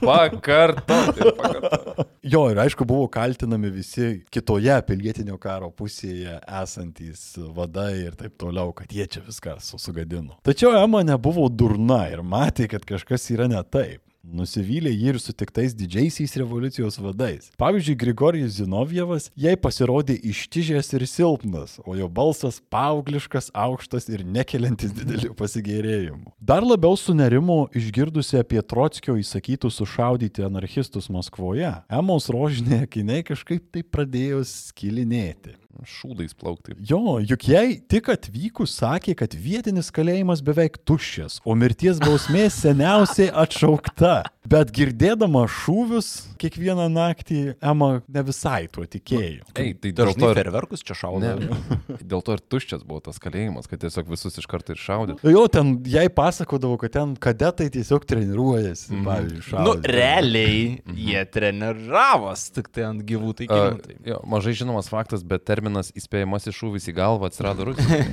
Speaker 3: Pakartoti. pakartoti.
Speaker 5: Jo, ir aišku, buvo kaltinami visi kitoje pilietinio karo pusėje esantys vadai ir taip toliau, kad jie čia viską su- sugadino. Tačiau Ema nebuvo durna ir matė, kad kažkas yra ne taip. Nusivylė jį ir sutiktais didžiaisiais revoliucijos vadais. Pavyzdžiui, Grigorijus Zinovjevas jai pasirodė ištižęs ir silpnas, o jo balsas paaugliškas, aukštas ir nekeliantis didelių pasigėrėjimų. Dar labiau sunerimo išgirdusi apie Trotskio įsakytus sušaudyti anarchistus Maskvoje. Emos rožinė akiniai kažkaip tai pradėjo skilinėti.
Speaker 3: Šūdais plaukti.
Speaker 5: Jo, juk jai tik atvykus sakė, kad vietinis kalėjimas beveik tuščias, o mirties bausmė seniausiai atšaukta. Bet girdėdama šūvius kiekvieną naktį, Ema ne visai tuo tikėjo.
Speaker 3: Ei, tai dėl
Speaker 2: Dažnai
Speaker 3: to, ir,
Speaker 2: ferverkus čia šaudo.
Speaker 3: ne, dėl to ir tuščias buvo tas kalėjimas, kad tiesiog visus iš karto ir šaudė.
Speaker 5: Jo, ten jai pasakodavo, kad ten kadetai tiesiog treniruojasi, mm. pavyzdžiui,
Speaker 2: Nu,
Speaker 5: šaudyti.
Speaker 2: realiai jie treniravos tik tai ant gyvų
Speaker 3: A,
Speaker 2: taikinių. tai.
Speaker 3: jo, mažai žinomas faktas, bet terminas įspėjamasis šūvis į galvą atsirado Rusijoje.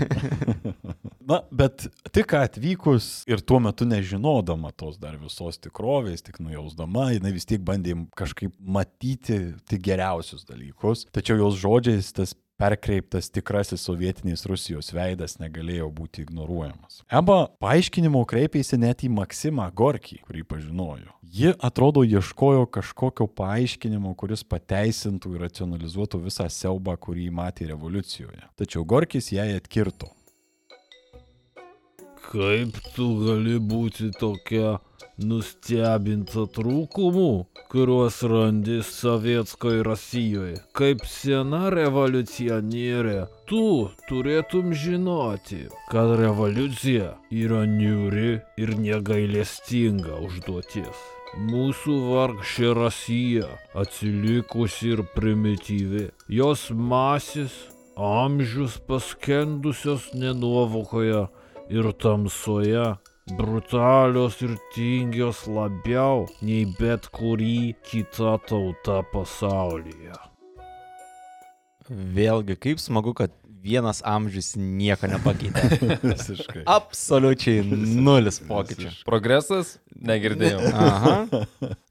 Speaker 5: Na, bet tik atvykus ir tuo metu nežinodama tos dar visos tikrovės, tik nujausdama, jinai vis tiek bandė kažkaip matyti tik geriausius dalykus. Tačiau jos žodžiais tas perkreiptas tikrasis sovietinis Rusijos veidas negalėjo būti ignoruojamas. Eba paaiškinimo kreipėsi net į Maksimą Gorkį, kurį pažinojo. Ji atrodo ieškojo kažkokio paaiškinimo, kuris pateisintų ir racionalizuotų visą siaubą, kurį matė revoliucijoje. Tačiau Gorkis jai atkirto.
Speaker 4: Kaip tu gali būti tokia nustebinta trūkumų, kuriuos randi sovietskoje Rusijoje? Kaip sena revoliucionierė, tu turėtum žinoti, kad revoliucija yra niuri ir negailestinga užduotis. Mūsų vargšė Rusija, atsilikusi ir primityvi, jos masės amžius paskendusios nenuovokoje ir tamsoje, brutalios ir tingios labiau nei bet kurį kita tauta pasaulyje.
Speaker 2: Vėlgi, kaip smagu, kad vienas amžius nieko nepakeitė.
Speaker 5: Visiškai.
Speaker 2: Absoliučiai nulis pokyčių.
Speaker 3: Progresas? Negirdėjau.
Speaker 2: Aha.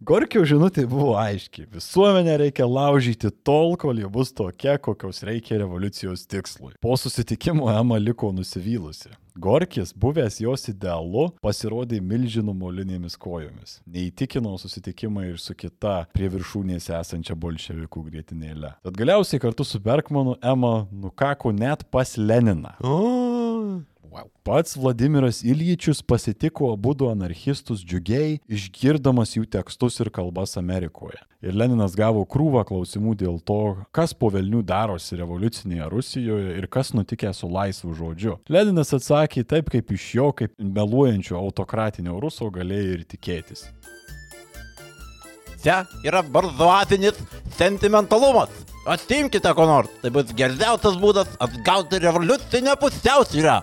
Speaker 5: Gorkio žinutė buvo aiški. Visuomenę reikia laužyti tol, kol ji bus tokia, kokios reikia revoliucijos tikslui. Po susitikimo Ema liko nusivylusi. Gorkis, buvęs jos idealu, pasirodė milžinų molinėmis kojomis. Neįtikino susitikimai ir su kita prie viršūnės esančia bolševikų grėtinėle. Tad galiausiai kartu su Berkmanu Ema nukako net pas Leniną.
Speaker 3: Wow.
Speaker 5: Pats Vladimiras Iljičius pasitiko abu du anarchistus džiugiai, išgirdamas jų tekstus ir kalbas Amerikoje. Ir Leninas gavo krūvą klausimų dėl to, kas po velnių darosi revoliucinėje Rusijoje ir kas nutikė su laisvu žodžiu. Leninas atsakė taip, kaip iš jo, kaip meluojančio autokratinio ruso galėjo ir tikėtis.
Speaker 2: Čia yra barzuatinis sentimentalumas. Atimkite ko nors. Tai bus geriausias būdas atgauti revoliucinę pusiausvyrą.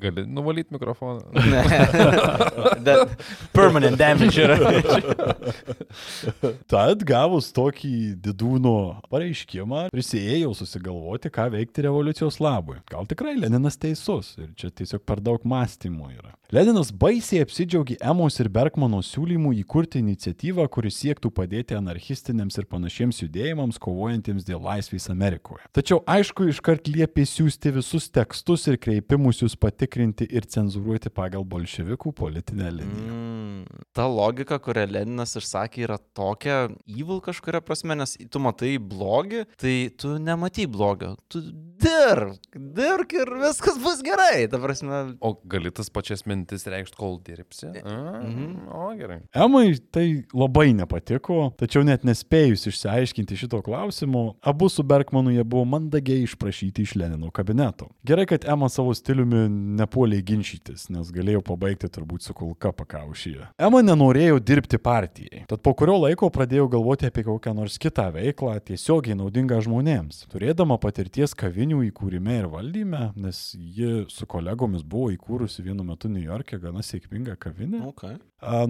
Speaker 3: Gali nuvalyti mikrofoną.
Speaker 2: That permanent damage yra.
Speaker 5: Tad gavus tokį didūno pareiškimą, prisėjau susigalvoti, ką veikti revoliucijos labui. Gal tikrai Leninas teisus ir čia tiesiog per daug mąstymų yra. Leninas baisiai apsidžiaugė Emos ir Bergmano siūlymų įkurti iniciatyvą, kuri siektų padėti anarchistiniams ir panašiems judėjimams kovojantiems dėl laisvės Amerikoje. Tačiau aišku, iškart liepė siūsti visus tekstus ir kreipimusius patikrinti ir cenzuruoti pagal bolševikų politinę liniją.
Speaker 2: Mm, ta logika, kurią Leninas išsakė, yra tokia evil kažkuria prasme, nes tu matai blogį, tai tu nematai blogio. Tu dirbk, dirbk ir viskas bus gerai. Ta prasme,
Speaker 3: O gali tas pačias mintis reikšti, kol dirbsi? A,
Speaker 2: Mhm.
Speaker 3: O, gerai.
Speaker 5: Emai tai labai nepatiko, tačiau net nespėjus išsiaiškinti šito klausimo, abu su Bergmanu jie buvo mandagiai išprašyti iš Lenino kabineto. Gerai, kad Ema savo stiliumi nepuolė ginčytis, nes galėjo pabaigti turbūt su kulka pakaušyje. Ema nenorėjo dirbti partijai, tad po kurio laiko pradėjo galvoti apie kokią nors kitą veiklą, tiesiogiai naudingą žmonėms. Turėdama patirties kavinių įkūrime ir valdyme, nes ji su kolegomis buvo įkūrusi vienu metu New York'e gana sėkmingą kavinę,
Speaker 2: okay.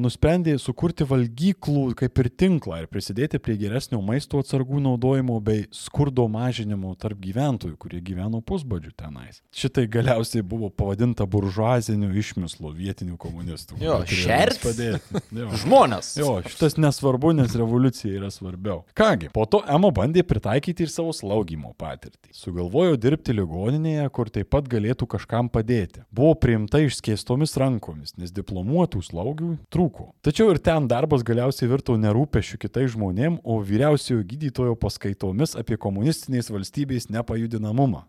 Speaker 5: nusprendė sukurti valgyklų kaip ir tinklą ir prisidėti prie geresnio maisto atsargų naudojimo bei skurdo mažinimo tarp gyventojų, kurie gyveno pusbadžių tenais. Šitai galiausiai buvo pavadinta buržuaziniu išmislu vietinių komunistų.
Speaker 2: Jo, šerts?
Speaker 5: padėti. Jo.
Speaker 2: Žmonės.
Speaker 5: Jo, šitas nesvarbu, nes revoliucija yra svarbiau. Kągi, po to Ema bandė pritaikyti ir savo slaugymo patirtį. Sugalvojo dirbti ligoninėje, kur taip pat galėtų kažkam padėti. Buvo priimta išskėstomis rankomis, nes diplomuotų slaugių trūko. Tačiau ir ten darbas galiausiai virto nerūpešiu kitais žmonėm, o vyriausiojo gydytojo paskaitomis apie komunistinės valstybės nepajudinamumą.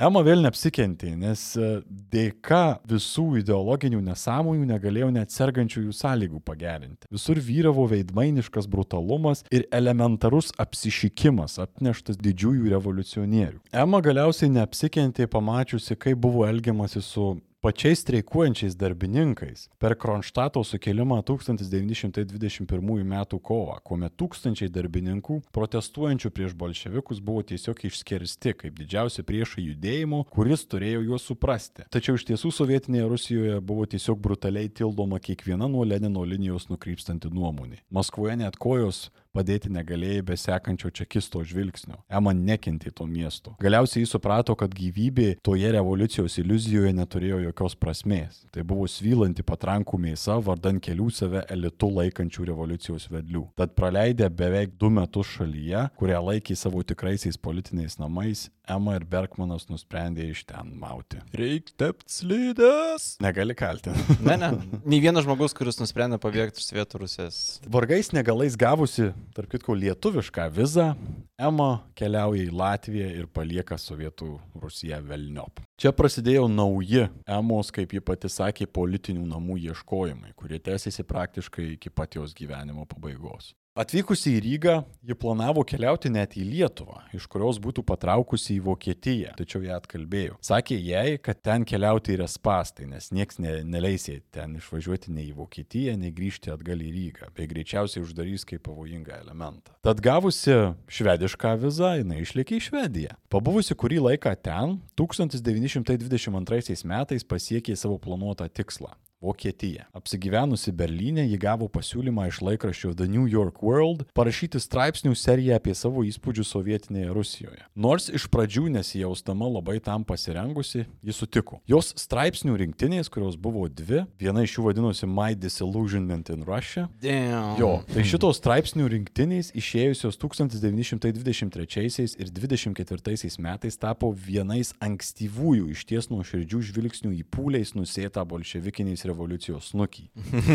Speaker 5: Ema vėl neapsikentė, nes e, dėka visų ideologinių nesąmonių negalėjo net sergančiųjų sąlygų pagerinti. Visur vyravo veidmainiškas brutalumas ir elementarus apsišikimas atneštas didžiųjų revoliucionierių. Ema galiausiai neapsikentė pamačiusi, kaip buvo elgiamasi su pačiais streikuojančiais darbininkais per Kronštato sukilimą 1921 m. kovą, kuomet tūkstančiai darbininkų protestuojančių prieš bolševikus buvo tiesiog išskersti kaip didžiausi priešai judėjimo, kuris turėjo juos suprasti. Tačiau iš tiesų sovietinėje Rusijoje buvo tiesiog brutaliai tildoma kiekviena nuo Lenino linijos nukrypstanti nuomonė. Maskvoje net kojos padėti negalėjai be sekančio čekisto žvilgsnio. Ema nekentė to miesto. Galiausiai jis suprato, kad gyvybė toje revoliucijos iliuzijoje neturėjo jokios prasmės. Tai buvo svylanti patrankų mėsa vardan kelių save elitu laikančių revoliucijos vedlių. Tad praleidę beveik du metus šalyje, kurią laikė savo tikraisiais politiniais namais, Ema ir Bergmanas nusprendė iš ten mauti.
Speaker 2: Reikia tepti slides.
Speaker 5: Negali kaltinti.
Speaker 2: Ne, ne. Nei vienas žmogus, kuris nusprendė pabėgti iš Svietų Rusijos.
Speaker 5: Vargais negalais gavusi, tarp kitko, lietuvišką vizą, Ema keliauja į Latviją ir palieka Sovietų Rusiją velniop. Čia prasidėjo nauji Emos, kaip ji pati sakė, politinių namų ieškojimai, kurie tęsiasi praktiškai iki pat jos gyvenimo pabaigos. Atvykusi į Rygą, ji planavo keliauti net į Lietuvą, iš kurios būtų patraukusi į Vokietiją, tačiau ją atkalbėjo. Sakė jai, kad ten keliauti yra spastai, nes nieks ne, neleisė ten išvažiuoti nei į Vokietiją, nei grįžti atgal į Rygą, bei greičiausiai uždarys kaip pavojingą elementą. Tad gavusi švedišką vizą, jinai išlėkė į Švediją. Pabuvusi kurį laiką ten, 1922 metais pasiekė savo planuotą tikslą Vokietija. Apsigyvenusi Berlyne, ji gavo pasiūlymą iš laikraščio The New York World parašyti straipsnių seriją apie savo įspūdžius sovietinėje Rusijoje. Nors iš pradžių nesijaustama labai tam pasirengusi, ji sutiko. Jos straipsnių rinktinės, kurios buvo dvi, viena iš jų vadinosi My Disillusionment in Russia.
Speaker 2: Damn.
Speaker 5: Jo, tai šitos straipsnių rinktinės išėjusios 1923 ir 1924 metais tapo vienais ankstyvųjų iš ties nuoširdžių žvilgsnių į pūliais nusėtą bolševikiniais revoliucijos snukį.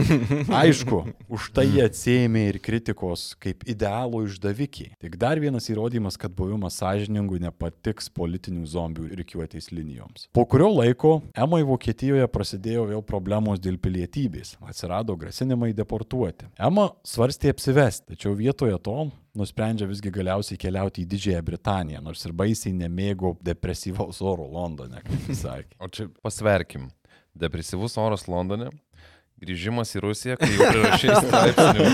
Speaker 5: Aišku, už tai atsėmė ir kritikos kaip idealo išdavikiai. Tik dar vienas įrodymas, kad buvimas sąžiningų nepatiks politinių zombių rikiuotės linijoms. Po kurio laiko Emai Vokietijoje prasidėjo vėl problemos dėl pilietybės. Atsirado grasinimai deportuoti. Ema svarstė apsivesti, tačiau vietoje to nusprendžia visgi galiausiai keliauti į Didžiąją Britaniją, nors ir baisiai nemėgo depresyvaus oro Londone, kaip jis sakė.
Speaker 3: O čia pasverkim. Depresyvus oras Londone, grįžimas į Rusiją, kai jau prirašai straipsnių.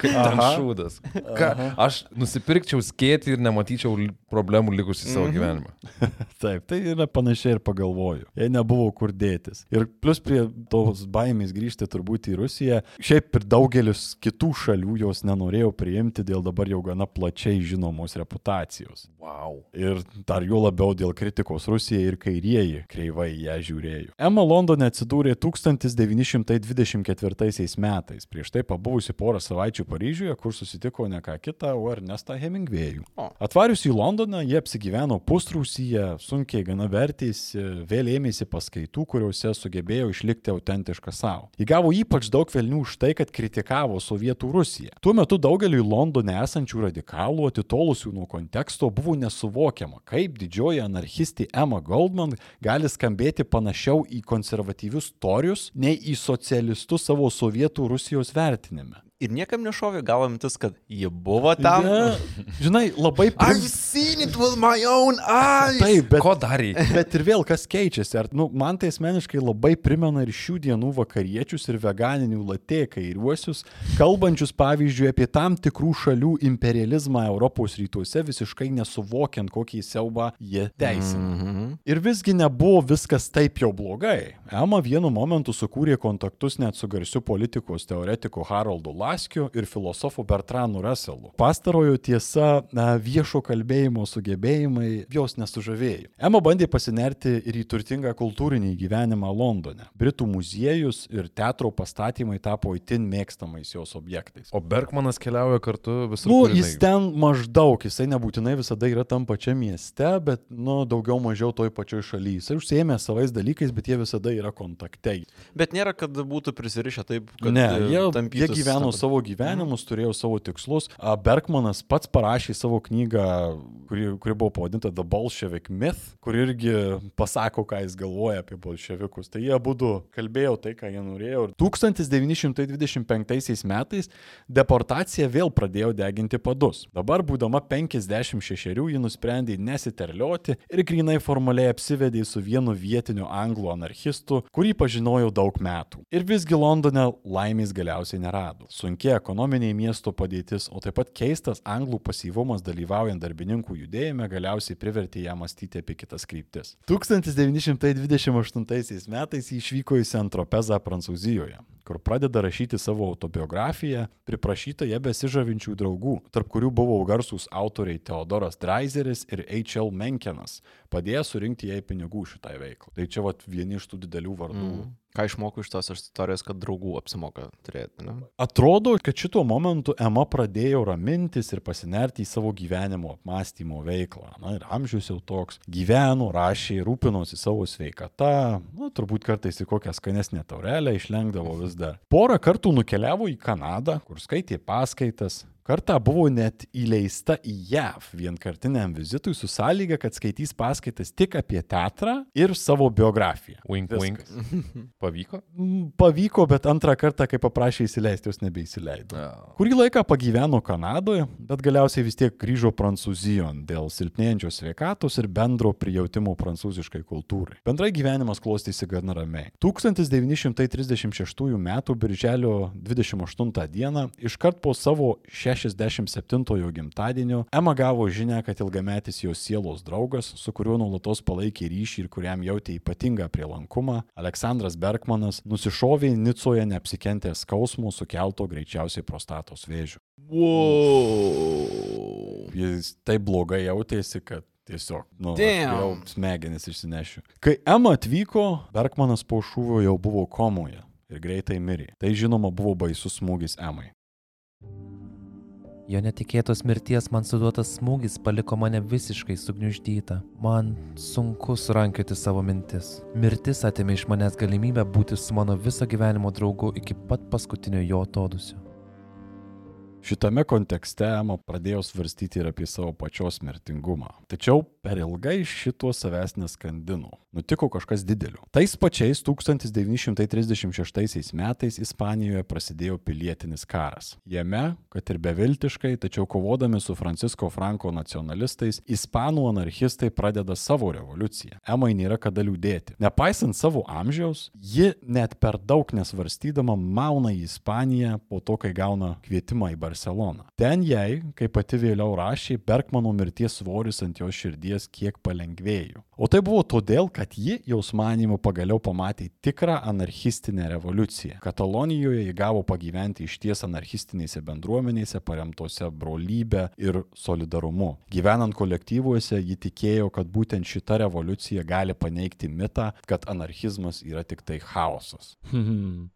Speaker 3: Kaip ten šūdas. Ką, aš nusipirkčiau skėti ir nematyčiau problemų likusi savo gyvenimą.
Speaker 5: Taip, tai yra panašiai ir pagalvoju. Jie nebuvo kur dėtis. Ir plus prie tos baimės grįžti turbūt į Rusiją, šiaip ir daugelis kitų šalių jos nenorėjo priimti dėl dabar jau gana plačiai žinomos reputacijos.
Speaker 3: Wow.
Speaker 5: Ir dar jo labiau dėl kritikos Rusijai ir kairieji kreivai ją žiūrėjo. Emma Londone atsidūrė 1924 metais, prieš tai pabuvusi porą savaičių Paryžiuje, kur susitiko ne ką kitą, o Ernestą Hemingvėjų. Atvarius į Londoną, jie apsigyveno pusrūsyje, sunkiai gana vertėsi, vėl ėmėsi paskaitų, kuriuose sugebėjo išlikti autentišką savo. Įgavo ypač daug velnių už tai, kad kritikavo Sovietų Rusiją. Tuo metu daugeliu Londone esančių radikalų, atitolusių nuo konteksto, buvo nesuvokiama, kaip didžioji anarchistė Emma Goldman gali skambėti panašiau į konservatyvius torius, nei į socialistus savo Sovietų Rusijos vertinime.
Speaker 2: Ir niekam nešovė galo mintis, kad ji buvo tam.
Speaker 5: Ne, žinai, labai prim...
Speaker 2: seen it with my own eyes.
Speaker 5: Taip, bet
Speaker 3: Ko darai?
Speaker 5: Bet ir vėl kas keičiasi. Ar, nu, man tai asmeniškai labai primena ir šių dienų vakariečius ir veganinių latė kairiuosius, kalbančius pavyzdžiui apie tam tikrų šalių imperializmą Europos rytuose, visiškai nesuvokiant, kokį siaubą jie teisina.
Speaker 2: Mhm.
Speaker 5: Ir visgi nebuvo viskas taip jau blogai. Ema vienu momentu sukūrė kontaktus net su garsiu politikos teoretiku Haroldu Laskiu ir filosofu Bertranu Russellu. Pastarojo tiesa, na, viešo kalbėjimo sugebėjimai jos nesužavėjo. Ema bandė pasinerti ir į turtingą kultūrinį gyvenimą Londone. Britų muziejus ir teatro pastatymai tapo itin mėgstamais jos objektais.
Speaker 3: O Bergmanas keliauja kartu visur.
Speaker 5: Nu, jis ten maždaug, jisai nebūtinai visada yra tam pačiam mieste, bet, nu, daugiau mažiau toj pačioj šalyje. Jisai užsiemė savais dalykais, bet jie visada yra kontakte.
Speaker 2: Bet nėra, kad būtų prisirišę taip, kad
Speaker 5: Ne,
Speaker 2: e,
Speaker 5: jie, jie gyveno savo gyvenimus, turėjo savo tikslus. Bergmanas pats parašė savo knygą, kuri, kuri buvo pavadinta The Bolshevik Myth, kur irgi pasako, ką jis galvoja apie bolševikus. Tai jie būtų kalbėjo tai, ką jie norėjo. Ir 1925 metais deportacija vėl pradėjo deginti padus. Dabar, būdama 56, ji nusprendė nesiterlioti ir grinai formaliai apsivedė su vienu vietiniu anglų anarchistu, kurį pažinojau daug metų. Ir visgi Londone laimės galiausiai nerado. Sunkia ekonominė miesto padėtis, o taip pat keistas anglų pasyvumas dalyvaujant darbininkų judėjime galiausiai privertė ją mąstyti apie kitas kryptis. 1928 metais ji išvyko į Sentropezą Prancūzijoje, kur pradeda rašyti savo autobiografiją, priprašyta jie besižavinčių draugų, tarp kurių buvo garsūs autoriai Teodoras Dreiseris ir H.L. Menkenas, padėjo surinkti jai pinigų šitai veiklai. Tai čia vat vieni iš tų didelių vardų. Mm.
Speaker 2: Ką išmokau iš tos istorijos, kad draugų apsimoka turėti, ne?
Speaker 5: Atrodo, kad šituo momentu Ema pradėjo ramintis ir pasinerti į savo gyvenimo apmąstymo veiklą. Na ir amžius jau toks. Gyveno, rašė, rūpinosi savo sveikata, na turbūt kartais į kokią skanesnę taurelę išlengdavo vis dar. Porą kartų nukeliavo į Kanadą, kur skaitė paskaitas. Kartą buvo net įleista į JAV vienkartiniam vizitui su sąlyga, kad skaitys paskaitas tik apie teatrą ir savo biografiją.
Speaker 3: Wink, wink.
Speaker 5: Viskas.
Speaker 3: Pavyko?
Speaker 5: Mm, Pavyko, bet antrą kartą, kai paprašė įsileisti, jos nebeįsileido.
Speaker 3: Ja.
Speaker 5: Kurį laiką pagyveno Kanadoje, bet galiausiai vis tiek grįžo Prancūzijon dėl silpnėjančios sveikatos ir bendro prijautimo prancūziškai kultūrai. Bendrai gyvenimas klostėsi gana ramiai. 1936 m. birželio 28 d. iškart po savo 67-ojo gimtadienio Ema gavo žinę, kad ilgametis jos sielos draugas, su kuriuo nuolatos palaikė ryšį ir kuriam jautė ypatingą prielankumą, Aleksandras Bergmanas, nusišovė Nicoje neapsikentęs skausmo sukelto greičiausiai prostatos vėžių.
Speaker 2: Wow.
Speaker 5: Jis taip blogai jautėsi, kad tiesiog, nu, jau smegenis išsinešiu. Kai Ema atvyko, Bergmanas po šūvio jau buvo komoje ir greitai mirė. Tai žinoma buvo baisus smūgis Emai.
Speaker 6: Jo netikėtos mirties man suduotas smūgis paliko mane visiškai sugniuždytą. Man sunku surankioti savo mintis. Mirtis atėmė iš manęs galimybę būti su mano viso gyvenimo draugu iki pat paskutinio jo atodusio.
Speaker 5: Šitame kontekste Ema pradėjo svarstyti ir apie savo pačios mirtingumą. Tačiau per ilgai šito savęs neskandino. Nutiko kažkas didelio. Tais pačiais 1936 metais Ispanijoje prasidėjo pilietinis karas. Jame, kad ir beviltiškai, tačiau kovodami su Francisko Franko nacionalistais, ispanų anarchistai pradeda savo revoliuciją. Emai nėra kada liūdėti. Nepaisant savo amžiaus, ji net per daug nesvarstydama mauna į Ispaniją po to, kai gauna kvietimą į Barceloną. Ten jai, kaip pati vėliau rašė, Bergmano mirties svoris ant jos širdies kiek palengvėjo. O tai buvo todėl, kad ji, jos manimu, pagaliau pamatė tikrą anarchistinę revoliuciją. Katalonijoje ji gavo pagyventi iš ties anarchistinėse bendruomenėse paremtose brolybė ir solidarumu. Gyvenant kolektyvuose, ji tikėjo, kad būtent šita revoliucija gali paneigti mitą, kad anarchizmas yra tik tai chaosas.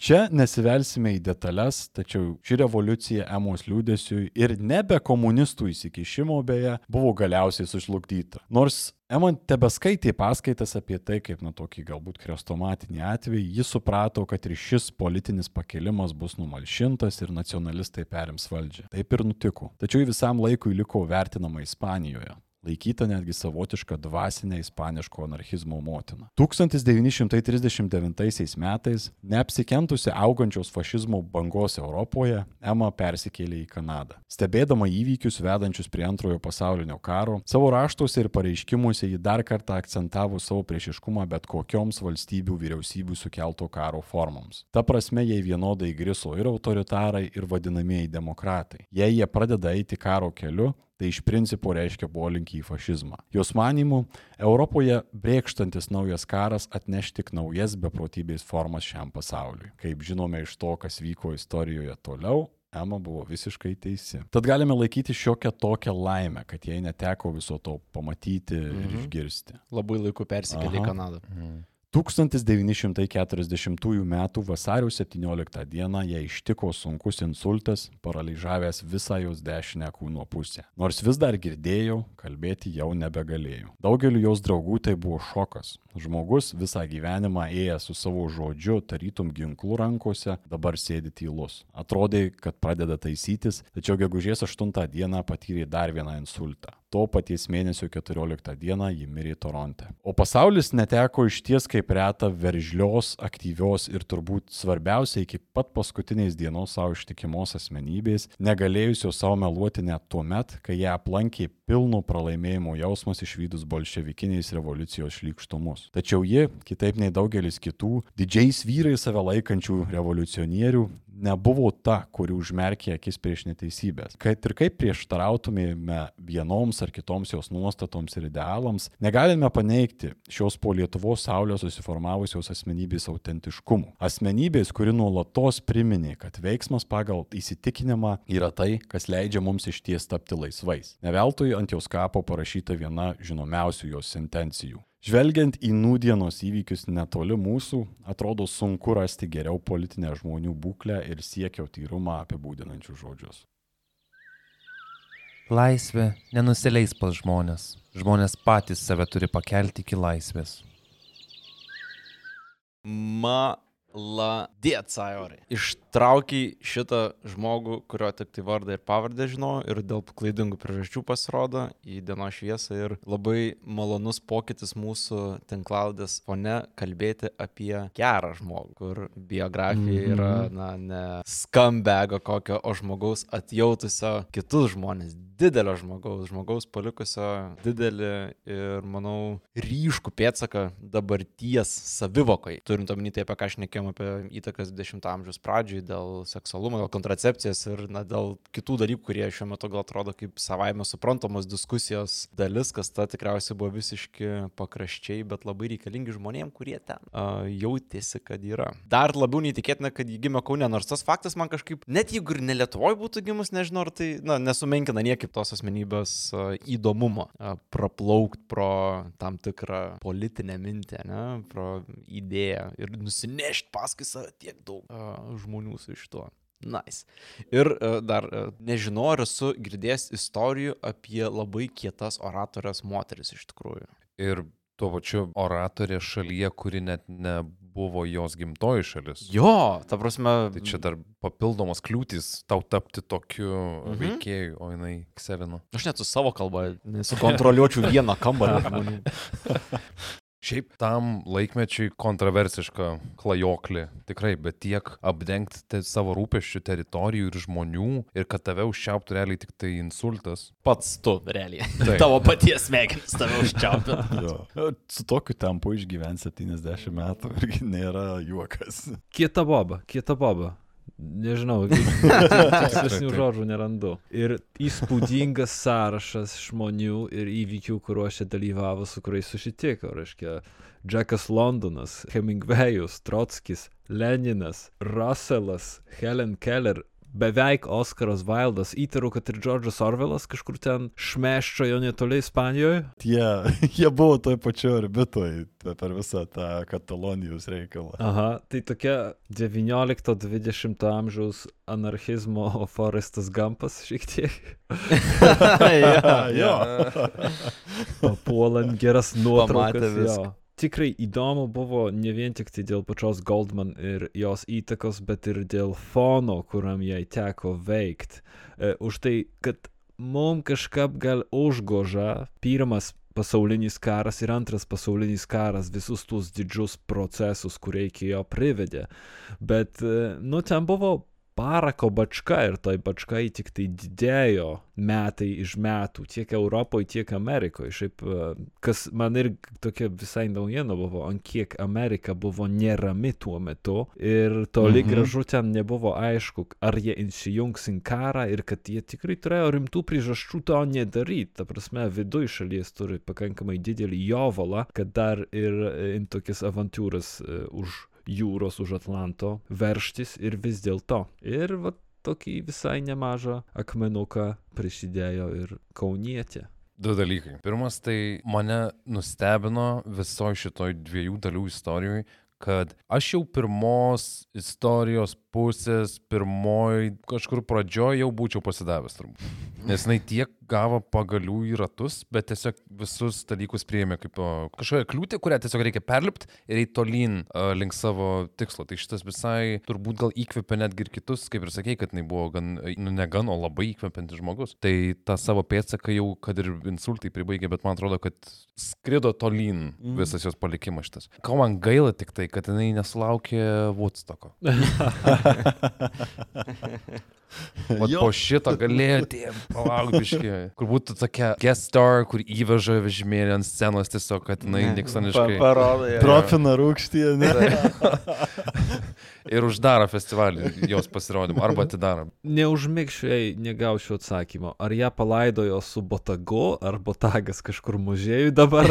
Speaker 5: Čia nesivelsime į detalės, tačiau ši revoliucija emos liūdėsiui ir nebe komunistų įsikišimo beje buvo galiausiai sužlugdyta. Nors Ema tebeskaitė paskaitas apie tai, kaip na tokį galbūt krestomatinį atvejį, jis suprato, kad ir šis politinis pakilimas bus numalšintas ir nacionalistai perims valdžią. Taip ir nutiko. Tačiau visam laikui liko vertinama Ispanijoje laikyta netgi savotiška dvasinė ispaniško anarchizmo motina. 1939 metais, neapsikentusi augančios fašizmo bangos Europoje, Ema persikėlė į Kanadą. Stebėdama įvykius vedančius prie antrojo pasaulinio karo, savo raštuose ir pareiškimuose ji dar kartą akcentavo savo priešiškumą bet kokioms valstybių vyriausybių sukelto karo formoms. Ta prasme, jai vienodai griso ir autoritarai, ir vadinamieji demokratai. Jei jie pradeda eiti karo keliu, tai iš principo reiškia polinkį į fašizmą. Jos manimu, Europoje brėkštantis naujas karas atneš tik naujas beprotybės formas šiam pasauliui. Kaip žinome iš to, kas vyko istorijoje toliau, Ema buvo visiškai teisi. Tad galime laikyti šiokią tokią laimę, kad jai neteko viso to pamatyti mhm. ir išgirsti.
Speaker 2: Labai laiku persikėlė į. Kanadą.
Speaker 5: 1940 m. vasario 17 d. ją ištiko sunkus insultas, paralyžavęs visą jos dešinę kūno pusę. Nors vis dar girdėjau, kalbėti jau nebegalėjau. Daugeliu jos draugų tai buvo šokas. Žmogus visą gyvenimą ėjęs su savo žodžiu, tarytum ginklu rankose, dabar sėdi tylus. Atrodė, kad pradeda taisytis, tačiau gegužės 8 dieną patyrė dar vieną insultą. To paties mėnesio 14 dieną ji mirė Toronte. O pasaulis neteko iš ties kaip reta veržlios, aktyvios ir turbūt svarbiausia iki pat paskutinės dienos savo ištikimos asmenybės, negalėjusios savo meluoti net tuo met, kai ją aplankė pilno pralaimėjimo jausmas išvydus bolševikinės revoliucijos šlykštumus. Tačiau ji, kitaip nei daugelis kitų, didžiais vyrais save laikančių revoliucionierių, nebuvo ta, kuri užmerkė akis prieš neteisybės. Kad ir kaip prieštarautumėme vienoms ar kitoms jos nuostatoms ir idealams, negalime paneigti šios po Lietuvos saulės susiformavusios asmenybės autentiškumo. Asmenybės, kuri nuolatos priminė, kad veiksmas pagal įsitikinimą yra tai, kas leidžia mums iš ties tapti laisvais. Neveltui ant jos kapo parašyta viena žinomiausių jos sentencijų. Žvelgiant į nūdienos įvykius netoli mūsų, atrodo sunku rasti geriau politinę žmonių būklę ir siekio tyrumą apibūdinančius žodžius.
Speaker 6: Laisvė nenusileis pas žmonės. Žmonės patys save turi pakelti iki laisvės.
Speaker 2: Maladėt, Sajorai. Ištraukiai šitą žmogų, kurio tik tai vardą ir pavardę žinau ir dėl klaidingų priežasčių pasirodo į dienos šviesą ir labai malonus pokytis mūsų tinklaudės fone kalbėti apie gerą žmogų, kur biografija yra, na, ne skambego kokio, o žmogaus atjautusio kitus žmonės, didelio žmogaus, žmogaus palikusio didelį ir, manau, ryškų pėtsaką dabarties savivokai. Turint omeny tai, apie ką aš nekėjom apie įtakas 20 amžiaus pradžioj, dėl seksualumo, dėl kontracepcijos ir, na, dėl kitų dalykų, kurie šiuo metu gal atrodo kaip savaime suprantamos diskusijos dalis, kas ta tikriausiai buvo visiški pakraščiai, bet labai reikalingi žmonėm, kurie ten uh, jautėsi, kad yra. Dar labiau neįtikėtina, kad jį gimė Kaune, nors tas faktas man kažkaip, net jeigu ir ne Lietuvoje būtų gimus, nežinau, ar tai, na, nesumenkina niekaip tos asmenybės uh, įdomumo, uh, praplaukti pro tam tikrą politinę mintį, ne, pro idėją ir nusinešti paskui save tiek daug uh, žmonių su šituo. Nice. Ir uh, dar uh, nežinau, ar esu girdėjęs istorijų apie labai kietas oratorės moteris iš tikrųjų.
Speaker 3: Ir tuo pačiu oratorė šalyje, kuri net nebuvo jos gimtoji šalis.
Speaker 2: Jo, ta prasme.
Speaker 3: Tai čia dar papildomos kliūtis tau tapti tokiu
Speaker 2: Mhm.
Speaker 3: veikėju, o jinai kselino.
Speaker 2: Aš net su savo kalba nesukontroliuočiau vieną kambarį žmonių.
Speaker 3: Šiaip tam laikmečiui kontroversiška klajoklė, tikrai, bet tiek apdengti te savo rūpeščių teritorijų ir žmonių ir kad tave užčiauptų realiai tik tai insultas.
Speaker 2: Pats tu, realiai.
Speaker 3: Taip.
Speaker 2: Tavo paties smegenis tave užčiaupia.
Speaker 5: Jo. Su tokiu tempu išgyventi 70 metų irgi nėra juokas.
Speaker 4: Kieta boba, kieta boba. Nežinau, tikslesnių žodžių nerandu. Ir įspūdingas sąrašas žmonių ir įvykių, kuriuose dalyvavo, su kuriais susitiko. Reiškia, Džekas Londonas, Hemingwayus, Trotskis, Leninas, Russellas, Helen Keller, beveik Oskaras Wildas. Įtariu, kad ir Džordžas Orvelas kažkur ten šmeščiojo netoli Ispanijoje.
Speaker 5: Tie, jie buvo toj pačioj orbitoj per visą tą Katalonijos reikalą.
Speaker 4: Aha, tai tokia 19-20 amžiaus anarchizmo Forestas Gampas šiek tiek.
Speaker 2: ja,
Speaker 5: jo.
Speaker 4: Papuolant geras nuotraukas. Jo. Tikrai įdomu buvo ne vien tik tai dėl pačios Goldman ir jos įtakos, bet ir dėl fono, kuriam jai teko veikti. E, už tai, kad mums kažkaip gal užgoža pirmas pasaulinis karas ir antras pasaulinis karas, visus tuos didžius procesus, kurie iki jo privedė. Bet, e, nu, ten buvo parako bačka ir toj bačkai tik tai didėjo metai iš metų tiek Europoje, tiek Amerikoje. Šiaip, e, kas man ir tokia visai naujiena buvo, ant kiek Amerika buvo nerami tuo metu ir toli
Speaker 5: Mhm.
Speaker 4: gražu ten nebuvo aišku, ar jie įsijungs į karą ir kad jie tikrai turėjo rimtų priežasčių to nedaryti. Ta prasme, viduje šalies turi pakankamai didelį jovalą, kad dar ir e, į tokias avantūras e, už jūros, už Atlanto verštis ir vis dėlto. Ir va tokį visai nemažą akmenuką prisidėjo ir kaunietė.
Speaker 3: Du dalykai. Pirmas, tai mane nustebino visoji šitoj dviejų dalių istorijoje, kad aš jau pirmos istorijos pusės, pirmoj kažkur pradžioj jau būčiau pasidavęs turbūt. Nes jinai tiek gavo pagalių į ratus, bet tiesiog visus dalykus priėmė kaip kažkokią kliūtį, kurią tiesiog reikia perlipti ir eiti tolyn uh, link savo tikslo. Tai šitas visai turbūt gal įkvėpė netgi ir kitus, kaip ir sakei, kad jinai buvo gan, nu ne gan, o labai įkvepiantis žmogus. Tai tą savo pėdsaką jau, kad ir insultai pribaigė, bet man atrodo, kad skrido tolyn visas jos palikimas šitas. Ko man gaila tik tai, kad jinai nesulaukė Woodstocko. O po šito galėjo tie palaukbiški. Kur būtų tokia guest star, kur įveža vežimėlį ant scenos tiesiog, kad jinai niksoniškai.
Speaker 2: Parodo.
Speaker 5: Profina rūkštį, ne?
Speaker 3: ir uždaro festivalį jos pasirodymą arba atidaro.
Speaker 4: Neužmigščiai negaučiau atsakymo. Ar ją palaidojo su botagu, ar botagas kažkur muziejui dabar?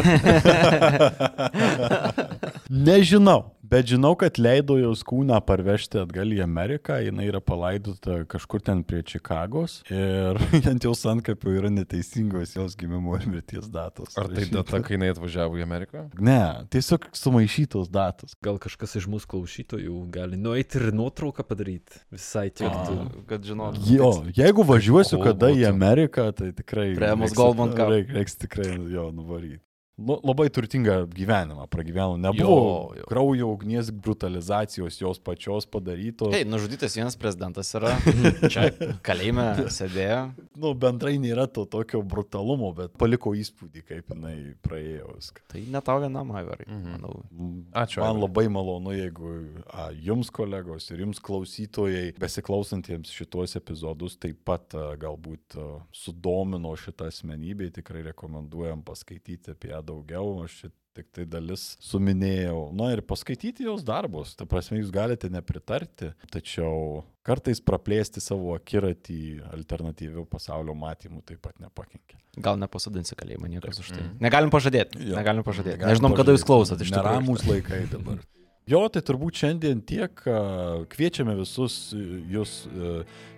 Speaker 8: Nežinau, bet žinau, kad leido jos kūną parvežti atgal į Ameriką, jinai yra palaidota kažkur ten prie Čikagos ir ant jos antkapių yra neteisingos jos gimimo ir mirties datos.
Speaker 3: Ar tai data, kai jinai atvažiavo į Ameriką?
Speaker 8: Ne, tiesiog sumaišytos datos.
Speaker 4: Gal kažkas iš mūsų klausytojų gali nueiti ir nuotrauką padaryti. Visai tiktų.
Speaker 2: Kad žinotum.
Speaker 8: Jo, jeigu važiuosiu kada į? Ameriką, tai tikrai... Reiks-
Speaker 2: Goldman
Speaker 8: reik- Reiks tikrai jo nuvaryti. Labai turtingą gyvenimą pragyvenau. Nebuvo
Speaker 3: Jo, jo.
Speaker 8: kraujo ugnies brutalizacijos jos pačios padarytos.
Speaker 2: Hei, nužudytas vienas prezidentas yra. Čia kalėjime sėdėjo.
Speaker 8: Nu, bendrai nėra to tokio brutalumo, bet paliko įspūdį, kaip jinai praėjo viską.
Speaker 2: Tai ne tau vienam, Aivarai.
Speaker 3: Mhm.
Speaker 2: Manau.
Speaker 3: Ačiū,
Speaker 8: Man
Speaker 3: Aivarai.
Speaker 8: labai malonu, jeigu a, jums kolegos ir jums klausytojai, besiklausantiems šitos epizodus, taip pat a, galbūt a, sudomino šitą asmenybę, tikrai rekomenduojam paskaityti apie ją daugiau. Aš čia tik tai dalis suminėjau. Na ir paskaityti jos darbus. Ta prasme, jūs galite nepritarti, tačiau kartais praplėsti savo akiratį alternatyvių pasaulio matymų taip pat nepakenkia.
Speaker 2: Gal nepasodinsi kalėjimą niekas už tai.
Speaker 3: Mhm.
Speaker 2: Negalim pažadėti.
Speaker 8: Jo.
Speaker 2: Negalim pažadėti.
Speaker 8: Negalim
Speaker 2: Nežinom, kada jūs
Speaker 8: pažadėti.
Speaker 2: klausot iš tikrųjų.
Speaker 8: Neramus laikai dabar. Jo, tai turbūt šiandien tiek kviečiame visus e, jūs e,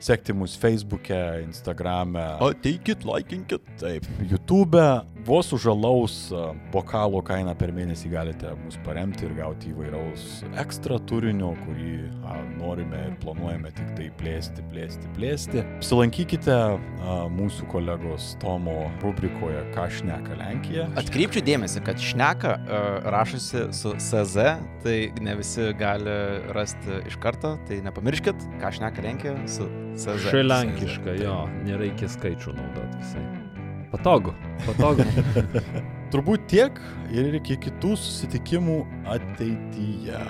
Speaker 8: sekti mus Facebook'e, Instagram'e.
Speaker 2: Ateikit, laikinkit.
Speaker 8: Taip, YouTube, vos už alaus a, bokalo kainą per mėnesį galite mus paremti ir gauti įvairaus ekstra turinio, kurį a, norime ir planuojame tik tai plėsti, plėsti, plėsti. Apsilankykite a, mūsų kolegos Tomo rubrikoje Ką šneka Lenkija.
Speaker 2: Atkreipčiau dėmesį, kad šneka uh, rašosi su SZ, tai ne visi gali rasti iš karto, tai nepamirškit, ką šneka Lenkija su SZ.
Speaker 4: Šilenkiška, jo, nereikia skaičių naudoti visai. Patogu, patogu.
Speaker 8: Turbūt tiek ir iki kitų susitikimų ateityje.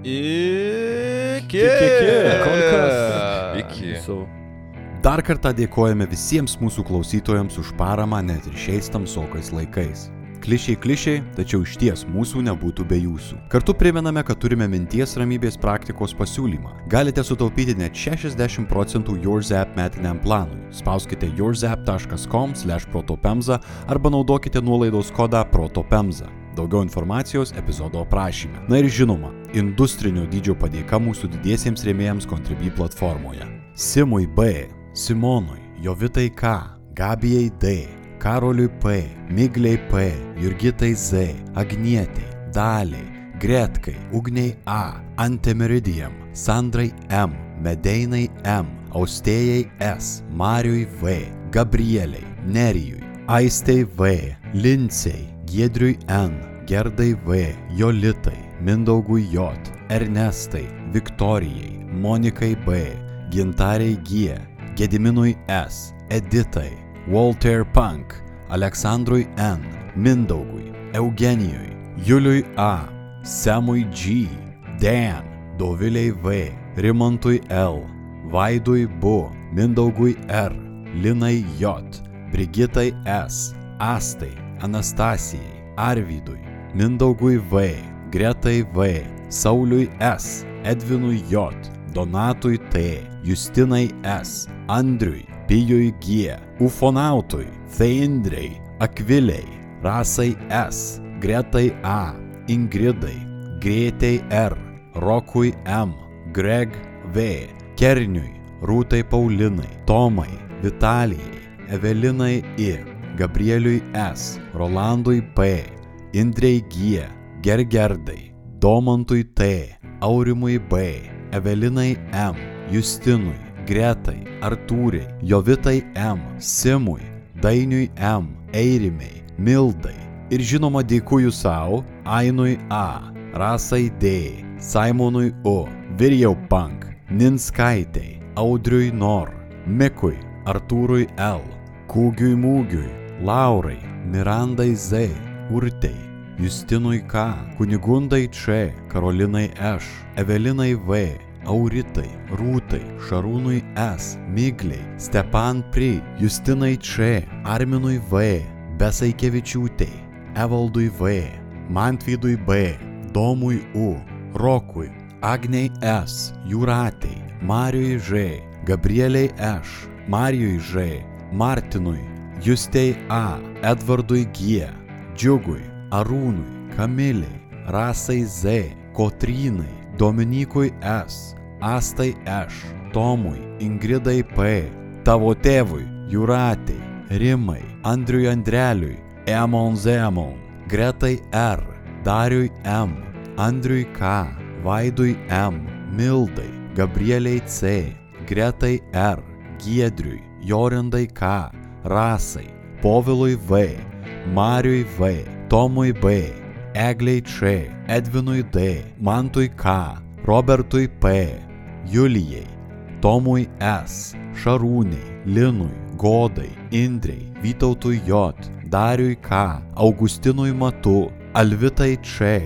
Speaker 2: Iki.
Speaker 8: Iki.
Speaker 4: Kas.
Speaker 3: Iki.
Speaker 4: Su
Speaker 5: Dar kartą dėkojame visiems mūsų klausytojams už paramą net ir šiais tamsokais laikais. Klišiai klišiai, tačiau iš ties mūsų nebūtų be jūsų. Kartu primename, kad turime minties ramybės praktikos pasiūlymą. Galite sutaupyti net 60 procentų YourZap metiniam planui. Spauskite yourzap.com/protopemza arba naudokite nuolaidos kodą protopemza. Daugiau informacijos epizodo aprašyme. Na ir žinoma, industrinio dydžio padėka mūsų didiesiems rėmėjams Contribui platformoje. Simui B, Simonui, Jovitai K, Gabijai D, Karoliui P, Migliai P, Jurgitai Z, Agnietai, Daliai, Gretkai, Ugniai A, Antemeridijam, Sandrai M, Medeinai M, Austėjai S, Mariui V, Gabrieliai, Nerijui, Aistei V, Lincei, Giedriui N, Gerdai V, Jolitai, Mindaugui J, Ernestai, Viktorijai, Monikai B, Gintariai G, Gediminui S, Editai, Walter Punk, Aleksandrui N, Mindaugui, Eugenijui, Juliui A, Semui G, Dan, Doviliai V, Rimantui L, Vaidui Bu, Mindaugui R, Linai J, Brigitai S, Astai, Anastasijai, Arvydui, Mindaugui V, Gretai V, Sauliui S, Edvinui J, Donatui T, Justinai S, Andriui, Pijui G, Ufonautui, Feindrei, Akviliai, Rasai S, Gretai A, Ingridai, Greitai R, Rokui M, Greg V, Kerniui, Rūtai Paulinai, Tomai, Vitalijai, Evelinai I, Gabrieliui S, Rolandui P, Indrei G, Gergerdai, Domantui T, Aurimui B, Evelinai M, Justinui, Gretai, Artūrai, Jovitai M, Simui, Dainiui M, Eirimei, Mildai. Ir žinoma dėkuoju savo, Ainui A, Rasai D, Simonui U, Virjau Punk, Ninskaitei, Audriui Nor, Mikui, Artūrui L, Kūgiui Mūgiui, Laurai, Mirandai Z, Urtei, Justinui K, Kunigundai Č, Karolinai Š, Evelinai V, Auritai, Rūtai, Šarūnui S, Migliai, Stepan Pri, Justinai Č, Arminui V, Besaikevičiūtei, Evaldui V, Mantvydui B, Domui U, Rokui, Agniai S, Jūratei, Marijui Ž, Gabrieliai Š, Marijui Ž, Martinui, Justei A, Edvardui G, Džiugui, Arūnui, Kamiliai, Rasai Z, Kotrynai, Dominikui S, Astai Š, Tomui, Ingridai P, tavo tėvui, Jūratei, Rimai, Andriui Andreliui, Emon Zemon, Gretai R, Dariui M, Andriui K, Vaidui M, Mildai, Gabrieliai C, Gretai R, Giedriui, Jorindai K, Rasai, Povilui V, Mariui V, Tomui B, Egliai Č, Edvinui D, Mantui K, Robertui P, Julijai, Tomui S, Šarūniai, Linui, Godai, Indrei, Vytautui J, Dariui K, Augustinui Matu, Alvitai Č,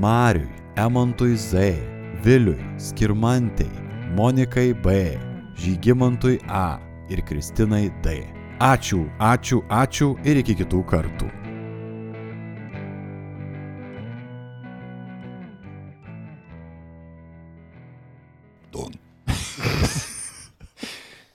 Speaker 5: Mariui, Emantui Z, Viliui, Skirmantai, Monikai B, Žygimantui A ir Kristinai D. Ačiū, ačiū, ačiū ir iki kitų kartų.